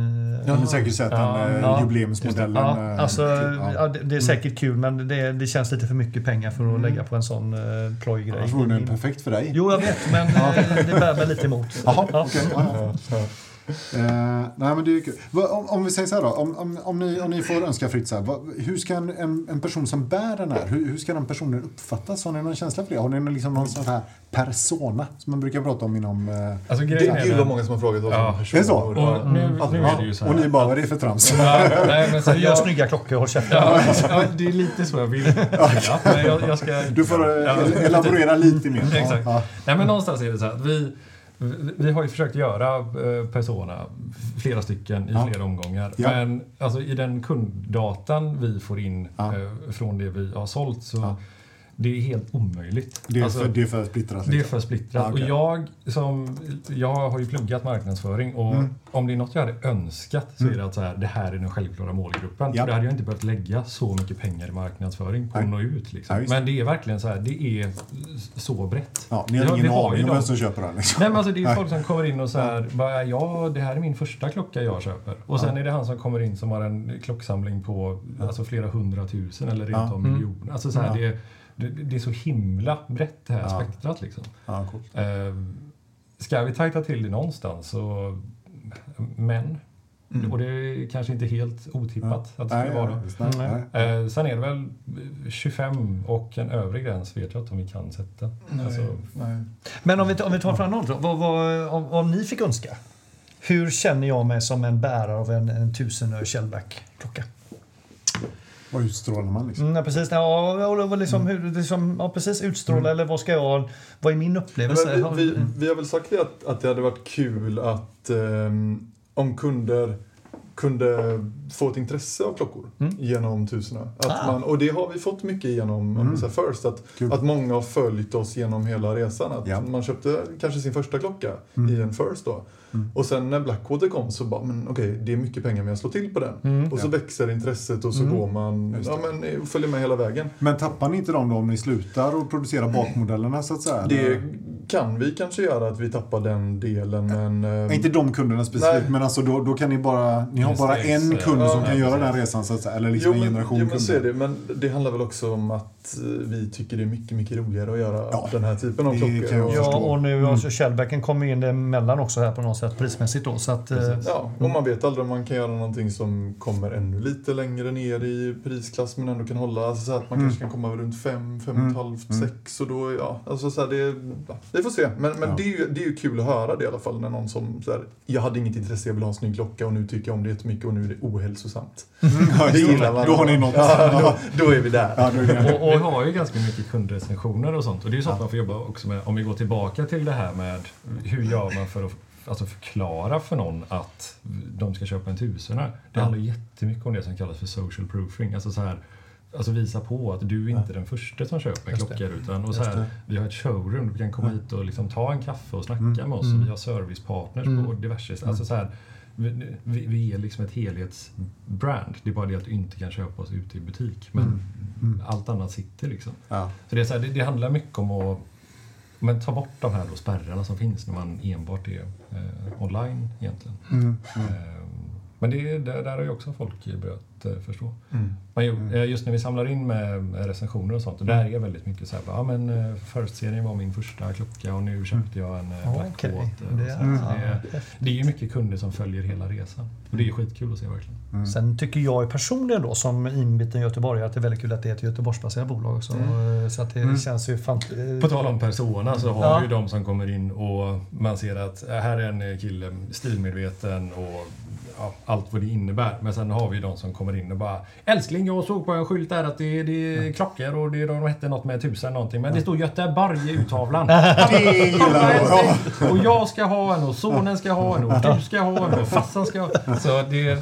Jag har säkert sett den Ja, eh, ja. jubileumsmodellen. Ja, alltså, typ, ja. ja, det, är säkert kul men det, det känns lite för mycket pengar för att Mm. lägga på en sån eh, plojgrej. Annars vore den perfekt för dig. Jo, jag vet, men det bär mig lite emot. Jaha, Ja. okej. Ja, ja. Eh, nej, men det är kul. Va, om, om vi säger så här då, om, om, om, ni, om ni får önska fritt så här, vad- hur ska en, en, en person som bär den här, hur, hur ska den personen uppfattas? Har ni någon känsla för det? Har ni någon, liksom någon sån här persona som man brukar prata om inom... Eh, Alltså, Det grejen är vad många som har frågat oss Ja. om Är det så? personer. Och nu, nu är det ju så här. och ni bara, vad är det för trams? Ja, nej, men så Gör jag, snygga klockor, håll käften. ja, ja, det är lite så jag vill. Men jag, jag ska, Du får eh, Ja, el- elaborera lite mer. Exakt. Ja, Nej, men någonstans är det så här att vi, vi- har ju försökt göra eh, Persona, flera stycken i Ja. flera omgångar. Ja. Men alltså, i den kunddatan vi får in Ja. eh, från det vi har sålt så. Det är helt omöjligt. det, är Alltså, för, det är för splittrat. det är liksom. för splittrat. Ja, okej. Och jag, som, jag har ju pluggat marknadsföring och Mm. om det är något jag hade önskat så är det att så här, det här är den självklara målgruppen. Ja. Då hade jag inte behövt lägga så mycket pengar i marknadsföring på Nej. att nå ut. Liksom. Ja. Men det är verkligen så här, det är så brett. Ja, ni Vi har ingen aning om vem som köper den. Liksom. Nej men alltså det är Nej. folk som kommer in och så här, bara, ja det här är min första klocka jag köper. Och sen är det han som kommer in som har en klocksamling på alltså, flera hundratusen eller rent Ja. av Mm. miljoner. Alltså så här, Ja. det, det, det är så himla brett det här Ja. spektrat liksom. Ja, coolt. Eh, ska vi tajta till det någonstans så män. Mm. Och det är kanske inte helt otippat att det Nej, skulle vara. ja, det. Nej. Eh, sen är det väl 25 och en övre gräns vet jag inte om vi kan sätta. Nej, Alltså, nej. Men om vi, om vi tar fram något. Vad, vad, om, om ni fick önska. Hur känner jag mig som en bärare av en, en tusenöre Shellback-klocka? Vad utstrålar man liksom? Mm, ja, precis. Ja, liksom, hur, liksom, ja, precis utstråla eller vad ska jag... Vad är min upplevelse? Men vi, vi, vi har väl sagt det att, att det hade varit kul att ehm, om kunder kunde få ett intresse av klockor Mm. genom tuserna. Att Ah. man, och det har vi fått mycket genom Mm. så här First. Att, Kul. att många har följt oss genom hela resan. Att Ja. Man köpte kanske sin första klocka Mm. i en First då. Mm. Och sen när Blackwater kom så bara, men okej, det är mycket pengar men jag slår till på den. Mm. Och så Ja. växer intresset och så Mm. går man, ja men eh, följer med hela vägen. Men tappar ni inte dem då om ni slutar att producera bakmodellerna så att säga? Det eller? kan vi kanske göra att vi tappar den delen men... eh, Nej, Inte de kunderna specifikt, Nej. men alltså då, då kan ni bara... Ni har En bara en kund ja, som kan ja, göra den resan så att säga. Eller liksom jo, en men, generation jo, men kunder. det. Men det handlar väl också om att eh, vi tycker det är mycket, mycket roligare att göra Ja, den här typen av klockor. Och- Ja, och nu Mm. alltså, Shellbacken kommer in emellan också här på något sätt prismässigt då. Så att, eh, Precis. Ja, och man vet aldrig om man kan göra någonting som kommer ännu lite längre ner i prisklass men ändå kan hålla, alltså så att man Mm. kanske kan komma runt 5, 5,5, Mm. 6 och då, ja, alltså så här, det, ja, vi får se. Men, men Ja. det, är ju, det är ju kul att höra det i alla fall när någon som så här, jag hade inget intresse, jag vill ha en snygg klocka och nu tycker jag om det jättemycket och nu är det ohälsosamt. Mm, ja, Det gillar man. Då har ni något. Ja, då, då är vi där. Ja, då är det. Och, och vi har ju ganska mycket kundrecensioner och sånt. Och det är ju sånt man får jobba också med. Om vi går tillbaka till det här med hur gör man för att alltså förklara för någon att de ska köpa en tusenare. Det Ja. handlar jättemycket om det som kallas för social proofing. Alltså så här, Alltså visa på att du är inte den första som köper det. klockor. Utan, och så här, vi har ett showroom, du kan komma hit och liksom ta en kaffe och snacka Mm. med oss. Mm. Vi har servicepartners Mm. på diverse... Alltså så här, vi, vi, är liksom ett helhetsbrand. Det är bara det att du inte kan köpa oss ute i butik. Men Mm. Mm. allt annat sitter liksom. Ja. Så det, är så här, det, det handlar mycket om att men ta bort de här då spärrarna som finns när man enbart är eh, online egentligen. Mm. Eh, Men det, där, där har ju också folk börjat eh, förstå. Mm. Men ju, eh, just när vi samlar in med recensioner och sånt, och där är väldigt mycket så här, ja men eh, First-serien var min första klocka och nu köpte jag en Black och Det det, det är ju mycket kunder som följer hela resan. Och det är skitkul att se verkligen. Sen tycker jag personligen då som inbiten göteborgare att det är väldigt kul att det är ett Göteborgsbaserat bolag också. Mm. Så att det känns ju fan... På tal om persona så har Ja. vi ju de som kommer in och man ser att här är en kille stilmedveten och ja, allt vad det innebär. Men sen har vi de som kommer in och bara Älskling, jag såg på en skylt där att det, det är klockor och det, de hette något med tusen någonting. Men det står Göteborg i uttavlan. Det jag! Ja. Och jag ska ha en och sonen ska ha en och du ska ha en och farsan ska ha Så det är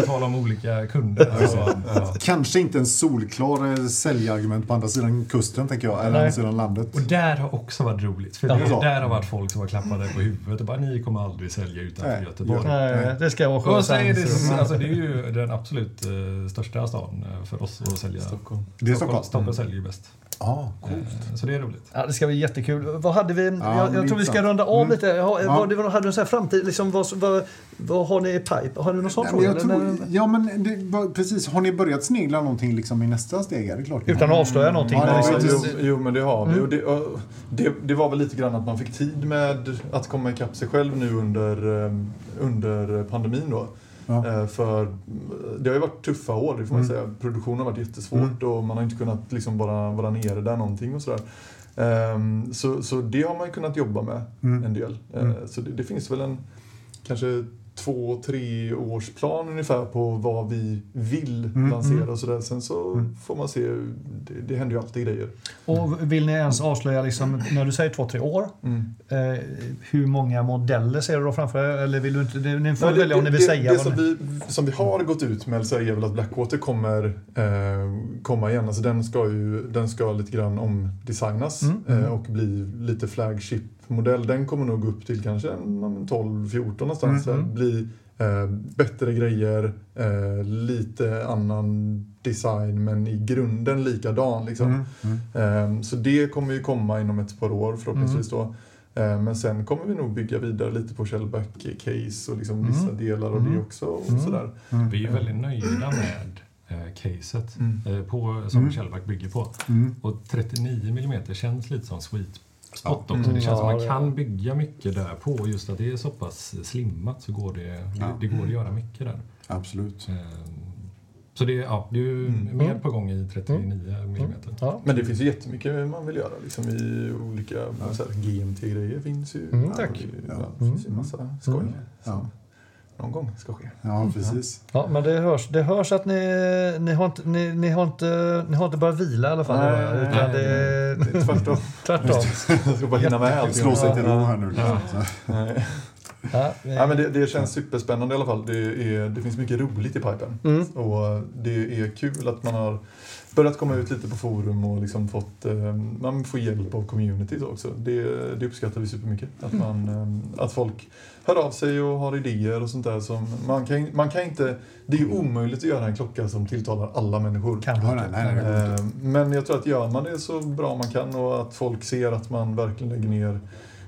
på tal om olika kunder. Så, ja. Kanske inte en solklar eh, säljargument på andra sidan kusten, tänker jag. Eller Nej. andra sidan landet. Och där har också varit roligt. För Ja. det, där har varit folk som har klappade på huvudet och bara ni kommer aldrig sälja utanför Nej, Göteborg. Nej, det ska jag åka Och så är det, alltså det är ju den absolut eh, största stan eh, för oss att sälja. Stockholm. Det är Stockholm. Stockholm säljer ju bäst. Ja, coolt. Eh, Så det är roligt. Ja, det ska bli jättekul. Vad hade vi? jag, det jag är tror vi ska runda av Mm. lite. Ha, Ja. vad, hade du här framtid? Liksom, vad, vad, vad har ni i pipe? Har ni någon sån fråga? jag tror, ja, men det, precis. Har ni börjat snegla någonting liksom i nästa steg? Är det klart Utan har. att avslöja någonting. Ja, men det var liksom, jo, jo, men det har vi. Mm. Och det, och det, det var väl lite grann att man fick tid med att komma ikapp sig själv nu under, eh, under pandemin. Då. Ja. Eh, För det har ju varit tuffa år, det får man Mm. säga. Produktionen har varit jättesvårt och man har inte kunnat liksom bara vara nere där någonting och sådär. Ehm, Så, så det har man ju kunnat jobba med Mm. en del. Eh, Mm. Så det, det finns väl en kanske två, tre års plan ungefär på vad vi vill Mm, lansera mm. och sådär. Sen så Mm. får man se, det, det händer ju alltid grejer. Och vill ni ens avslöja, liksom, när du säger två, tre år, Mm. eh, hur många modeller ser du då framför er? Eller vill du inte? Det, ni får Nej, det- välja om ni det- vill det, säga. Det som vi, som vi har gått ut med så är väl att Blackwater kommer eh, komma igen. Alltså den ska ju den ska lite grann omdesignas Mm. eh, och bli lite flagship-modell. Den kommer nog gå upp till kanske en- en 12-14 någonstans. Mm. Bli eh, bättre grejer, eh, lite annan design men i grunden likadan. Liksom. Mm. Mm. Eh, så det kommer ju komma inom ett par år förhoppningsvis. Då. Eh, Men sen kommer vi nog bygga vidare lite på Shellback-case och liksom vissa Mm. delar av Mm. det också. Och Mm. sådär. Mm. Vi är väldigt nöjda med eh, caset Mm. eh, på, som Mm. Shellback bygger på. Mm. Och 39 mm känns lite som sweet spot Ja. också. Det känns som Ja, man kan bygga mycket där på. Just att det är så pass slimmat så går det, Ja. det, det går att göra mycket där. Absolut. Eh, Så det, ja, det är ju Mm. mer på gång i 39 mm. ja. Men det finns ju jättemycket man vill göra liksom, i olika så här, GMT-grejer. finns ju. Mm, Ja, tack. det, Ja. ja, det finns ju en massa skoj Mm. som Ja. Någon gång ska ske. Ja, precis. Ja, men det hörs, det hörs att ni, ni, har inte, ni, ni, har inte, ni har inte börjat vila i alla fall. Nej, utan nej, det, Det är tvärtom. tvärtom. Jag ska bara hinna med allt. Slå sig till ro här nu. Ja. Liksom. Så. Nej. Ja, Nej, men det, det känns superspännande i alla fall. Det, är, det finns mycket roligt i pipen. Mm. Och det är kul att man har börjat komma ut lite på forum och liksom fått, eh, man får hjälp av communities också. Det, det uppskattar vi supermycket. Att, man, eh, att folk hör av sig och har idéer och sånt där. Som man, kan, man kan inte, det är omöjligt att göra en klocka som tilltalar alla människor. Kan du nej, nej. Eh, Men jag tror att gör man det så bra man kan och att folk ser att man verkligen lägger ner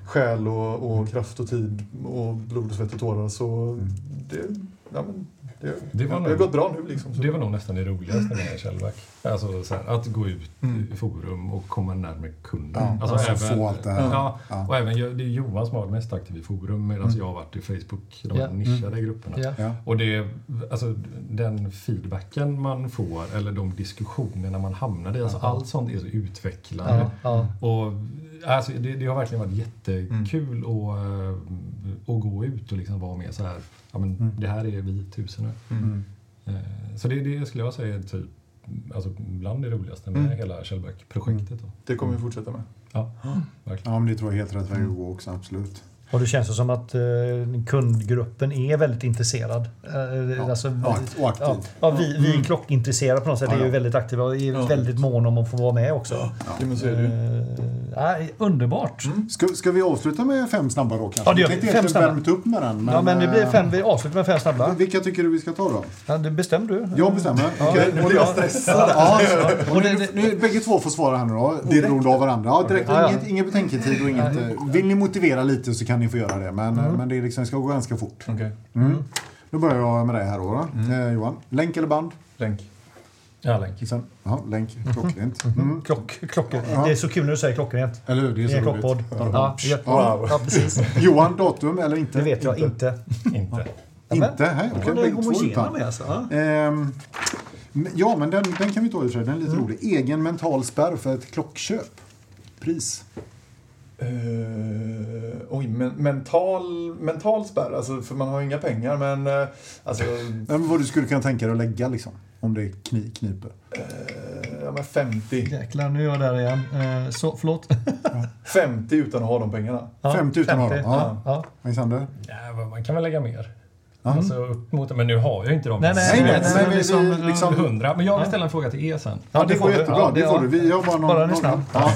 själ och, och kraft och tid och blod och svett och tårar så Mm. det, ja, men det, Det var det har nog- gått bra nu liksom. Så. Det var nog nästan det roligaste med Shellback. Alltså så här, att gå ut Mm. i forum och komma närmare kunden. Ja, alltså, alltså få allt det här. Ja, Ja. och även det är Johan som har varit mest aktiv i forum medan Mm. jag har varit i Facebook, de här nischade grupperna. Ja. Ja. Och det, alltså, den feedbacken man får, eller de diskussionerna man hamnar i, alltså, allt sånt är så utvecklande. Och, alltså, det, det har verkligen varit jättekul att, eh, att gå ut och liksom vara med så här. Ja, men, Mm. Det här är vi tusen nu. Mm. Eh, Så det, det skulle jag säga är typ, alltså, bland det roligaste med Mm. hela Shellback-projektet. då. Det kommer vi fortsätta med. Ja, verkligen. ja, men det tror jag är helt rätt väg att gå också. Absolut. Och det känns som att eh, kundgruppen är väldigt intresserad. Eh, Ja. alltså, Ja, akt- och aktiv. ja, ja, vi, vi är klockintresserade på något sätt. Ja, är ju väldigt aktiva och är Ja. väldigt måna om att få vara med också. Eh, underbart! Ska, ska vi avsluta med fem snabba då kanske? Ja, det gör vi. tänkte Fem snabba. värmt upp med den. Men, ja, men det blir eh, fem, vi avslutar med fem snabba. Vilka tycker du vi ska ta då? Ja, det bestämmer du. Jag bestämmer. Ja, Okej, Nu blir jag stressad. Ja, Och det- nu, nu, bägge två får svara här nu då, oberoende av varandra. Ja, direkt, Ja, ja. Inget, inget betänketid och inget... eh, Vill ni motivera lite så kan ni få göra det, men, Mm. men det liksom, ska gå ganska fort. Okej. Mm. Då börjar jag med dig här då. då. Eh, Johan, länk eller band? Länk. Ja, länk. Sen, aha, länk, klockrent. Mm. Klock, klockor. Ja. Det är så kul när du säger klockrent. Eller hur? Det är Det är en så klockpodd. roligt. Ja. Ja. ja, precis. Johan, datum eller inte? Det vet jag inte. Inte. Inte? Nej, okej. Är bägge två med alltså. Ja. Ehm, men- ja, men den, den kan vi ta i och för sig. Den är lite rolig. Egen mental spärr för ett klockköp. Pris. Uh, oj, men, mental, mental spärr, alltså, för man har ju inga pengar men uh, alltså, Nej, men vad du skulle kunna tänka dig att lägga liksom. Om det kni, kniper. eh, ja, men 50. Jäklar, nu är jag där igen. Eh, Så, förlåt. 50 utan att ha de pengarna. Ja, 50 utan att ha dem. Ja. Ja. Alexander? Ja, man kan väl lägga mer. Alltså upp mot, men nu har jag inte dem. Nej, Nej, nej, men- nej, men vi, liksom- vi, liksom, 100. Men jag vill ställa en fråga till er sen. ja, det får går jättebra. Ja, det får du. Vi har bara någon... Bara är snabb. Ja.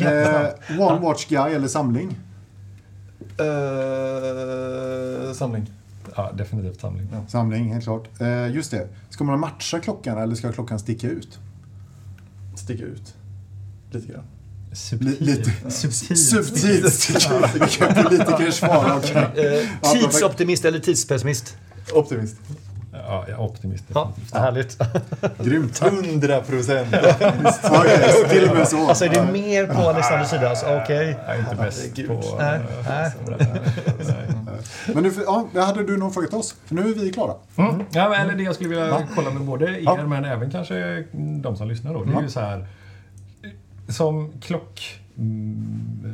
Eh, one Watch Guy eller samling? Uh, samling. Ja, definitivt samling. Samling, helt klart. Eh, just det. Ska man matcha klockan eller ska klockan sticka ut? Sticka ut. Lite grann. Subtilt. Lite- Subtilt. Subtilt. Vilka politikers svar. Eh, Tidsoptimist eller tidspessimist? Optimist. Ja, jag är optimist. Ja, härligt. Grymt. 100 procent. Till och med så. Alltså är det mer på Alexanders sida? Alltså, Okej. Jag är inte bäst på... Nej. Men nu, ja, hade du någon fråga till oss? För nu är vi klara. Mm. Ja, eller det jag skulle vilja kolla med både er men även kanske de som lyssnar då. Det är Ja. ju så här som klock mm,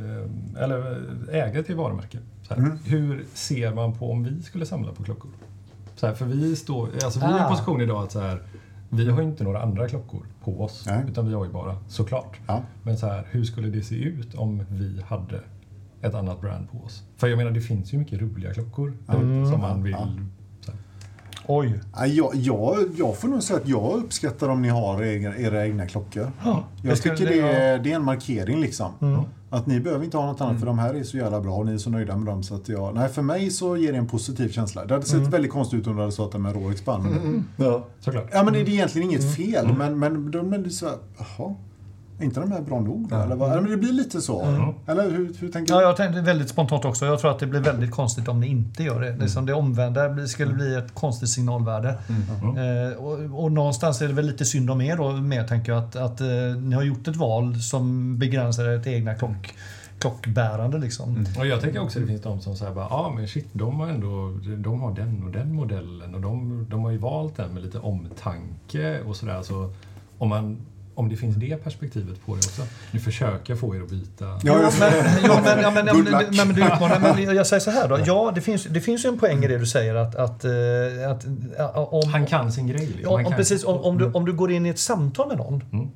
eh, eller ägare till varumärke. Mm. Hur ser man på om vi skulle samla på klockor? Så här, för vi står, alltså vi är i en Ah. position idag att så här, vi har inte några andra klockor på oss. Nej. Utan vi har ju bara, såklart. Ja. Men så här, hur skulle det se ut om vi hade ett annat brand på oss? För jag menar, det finns ju mycket roliga klockor som man vill... Oj. Jag, jag, jag får nog säga att jag uppskattar om ni har era, era egna klockor. Ja, Jag tycker det är, det är en markering liksom. Mm. Att ni behöver inte ha något annat för de här är så jävla bra och ni är så nöjda med dem. Så att jag, nej, för mig så ger det en positiv känsla. Det hade sett Mm. väldigt konstigt ut om du hade sagt det med Rolex band. Ja. Såklart. Ja men det är egentligen inget Mm. fel. Men, men de är så här, jaha. Är inte de här bra nog? då? Eller vad? Men det blir lite så. Eller hur, hur tänker Ja, du? jag tänkte väldigt spontant också. Jag tror att det blir väldigt konstigt om ni inte gör det. Liksom det omvända skulle bli ett konstigt signalvärde. Eh, och, och någonstans är det väl lite synd om er då med, tänker jag, att, att eh, ni har gjort ett val som begränsar ert egna klock, klockbärande. Liksom. Och jag tänker också att det finns de som säger bara, ja ah, men shit, de har ändå, de har den och den modellen och de, de har ju valt den med lite omtanke och sådär. Så om man om det finns det perspektivet på det också. Nu försöker jag få er att byta. Ja, men, jo, men, ja, men, ja, Good men, luck. men, men du utmanar. Men jag säger så här då. Ja, det finns, det finns ju en poäng i det du säger att, att, eh, att ja, om, Han kan sin grej. liksom. Ja, om, precis, om, om, du, om du går in i ett samtal med någon Mm.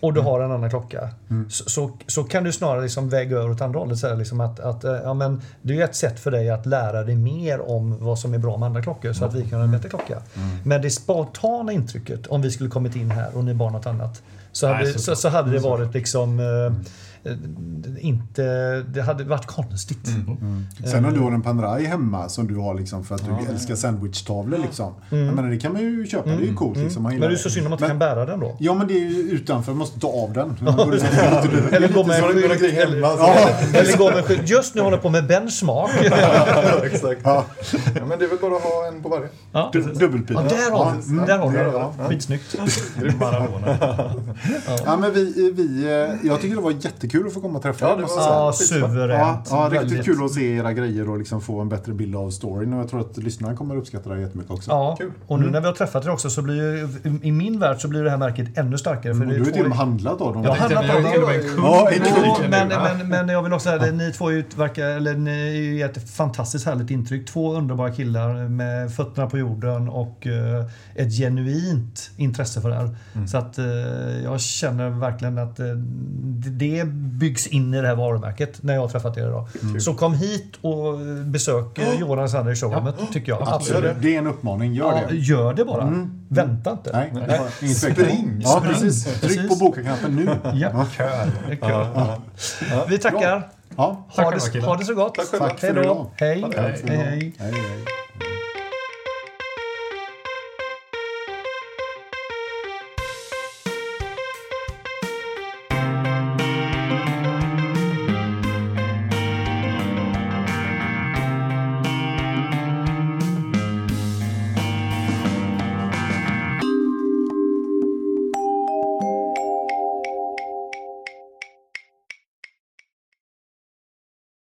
Och du har en annan klocka så, så, så kan du snarare liksom väga över åt andra hållet. Så här, liksom att, att, eh, ja, men det är ett sätt för dig att lära dig mer om vad som är bra med andra klockor så att vi kan ha en bättre klocka. Men det spontana intrycket om vi skulle kommit in här och ni bar något annat så Nej, hade, så- så, så hade det varit liksom eh, eh, inte... Det hade varit konstigt. Sen om du har en Panerai hemma som du har liksom för att du älskar sandwichtavlor liksom. Jag menar, det kan man ju köpa, det är ju coolt liksom. Man Men det är så synd om man inte kan bära den då. Ja men det är ju utanför, man måste ta av den. Du- Eller gå med en skylt. Ja. Just nu håller jag på med benchmark. Ja, exakt. ja. Ja, men det är väl bara att ha en på varje. Ja. Du- Dubbelpil. Ja, där har Ja, du mm, Där har du. Skitsnyggt. Grym Maradona. Ja, men vi, vi, eh, jag tycker det var jättekul att få komma och träffa Ja, er, det var- säga. Ja, suveränt. Ja, ja, riktigt Väldigt- kul att se era grejer och liksom få en bättre bild av storyn. Och jag tror att lyssnarna kommer uppskatta det här jättemycket också. Ja, Kul. och nu när vi har träffat er också så blir ju, i min värld så blir det här märket ännu starkare. För Och det du har till och med handlat av dem. Jag har handlat av dem. men, men, men jag vill också säga att ni två utverkar, eller ni är ju ett fantastiskt härligt intryck. Två underbara killar med fötterna på jorden och eh, ett genuint intresse för det här. Så att eh, jag känner verkligen att eh, det byggs in i det här varumärket när jag har träffat er idag. Så kom hit och besök eh, Johan Alexander i showroomet, tycker jag. Absolut. Det är en uppmaning, gör Ja, det. gör det bara. Vänta inte. Nej, ingen tvekan. Spring. Ja, Spring. precis. Tryck Precis. på boka-knappen nu. Ja, Kör. kul. Vi tackar. Ja, Ha det, ha det så gott. Tack. Tack för Hej då. idag. Hej. Tack Hej, för idag. hej. hej, hej.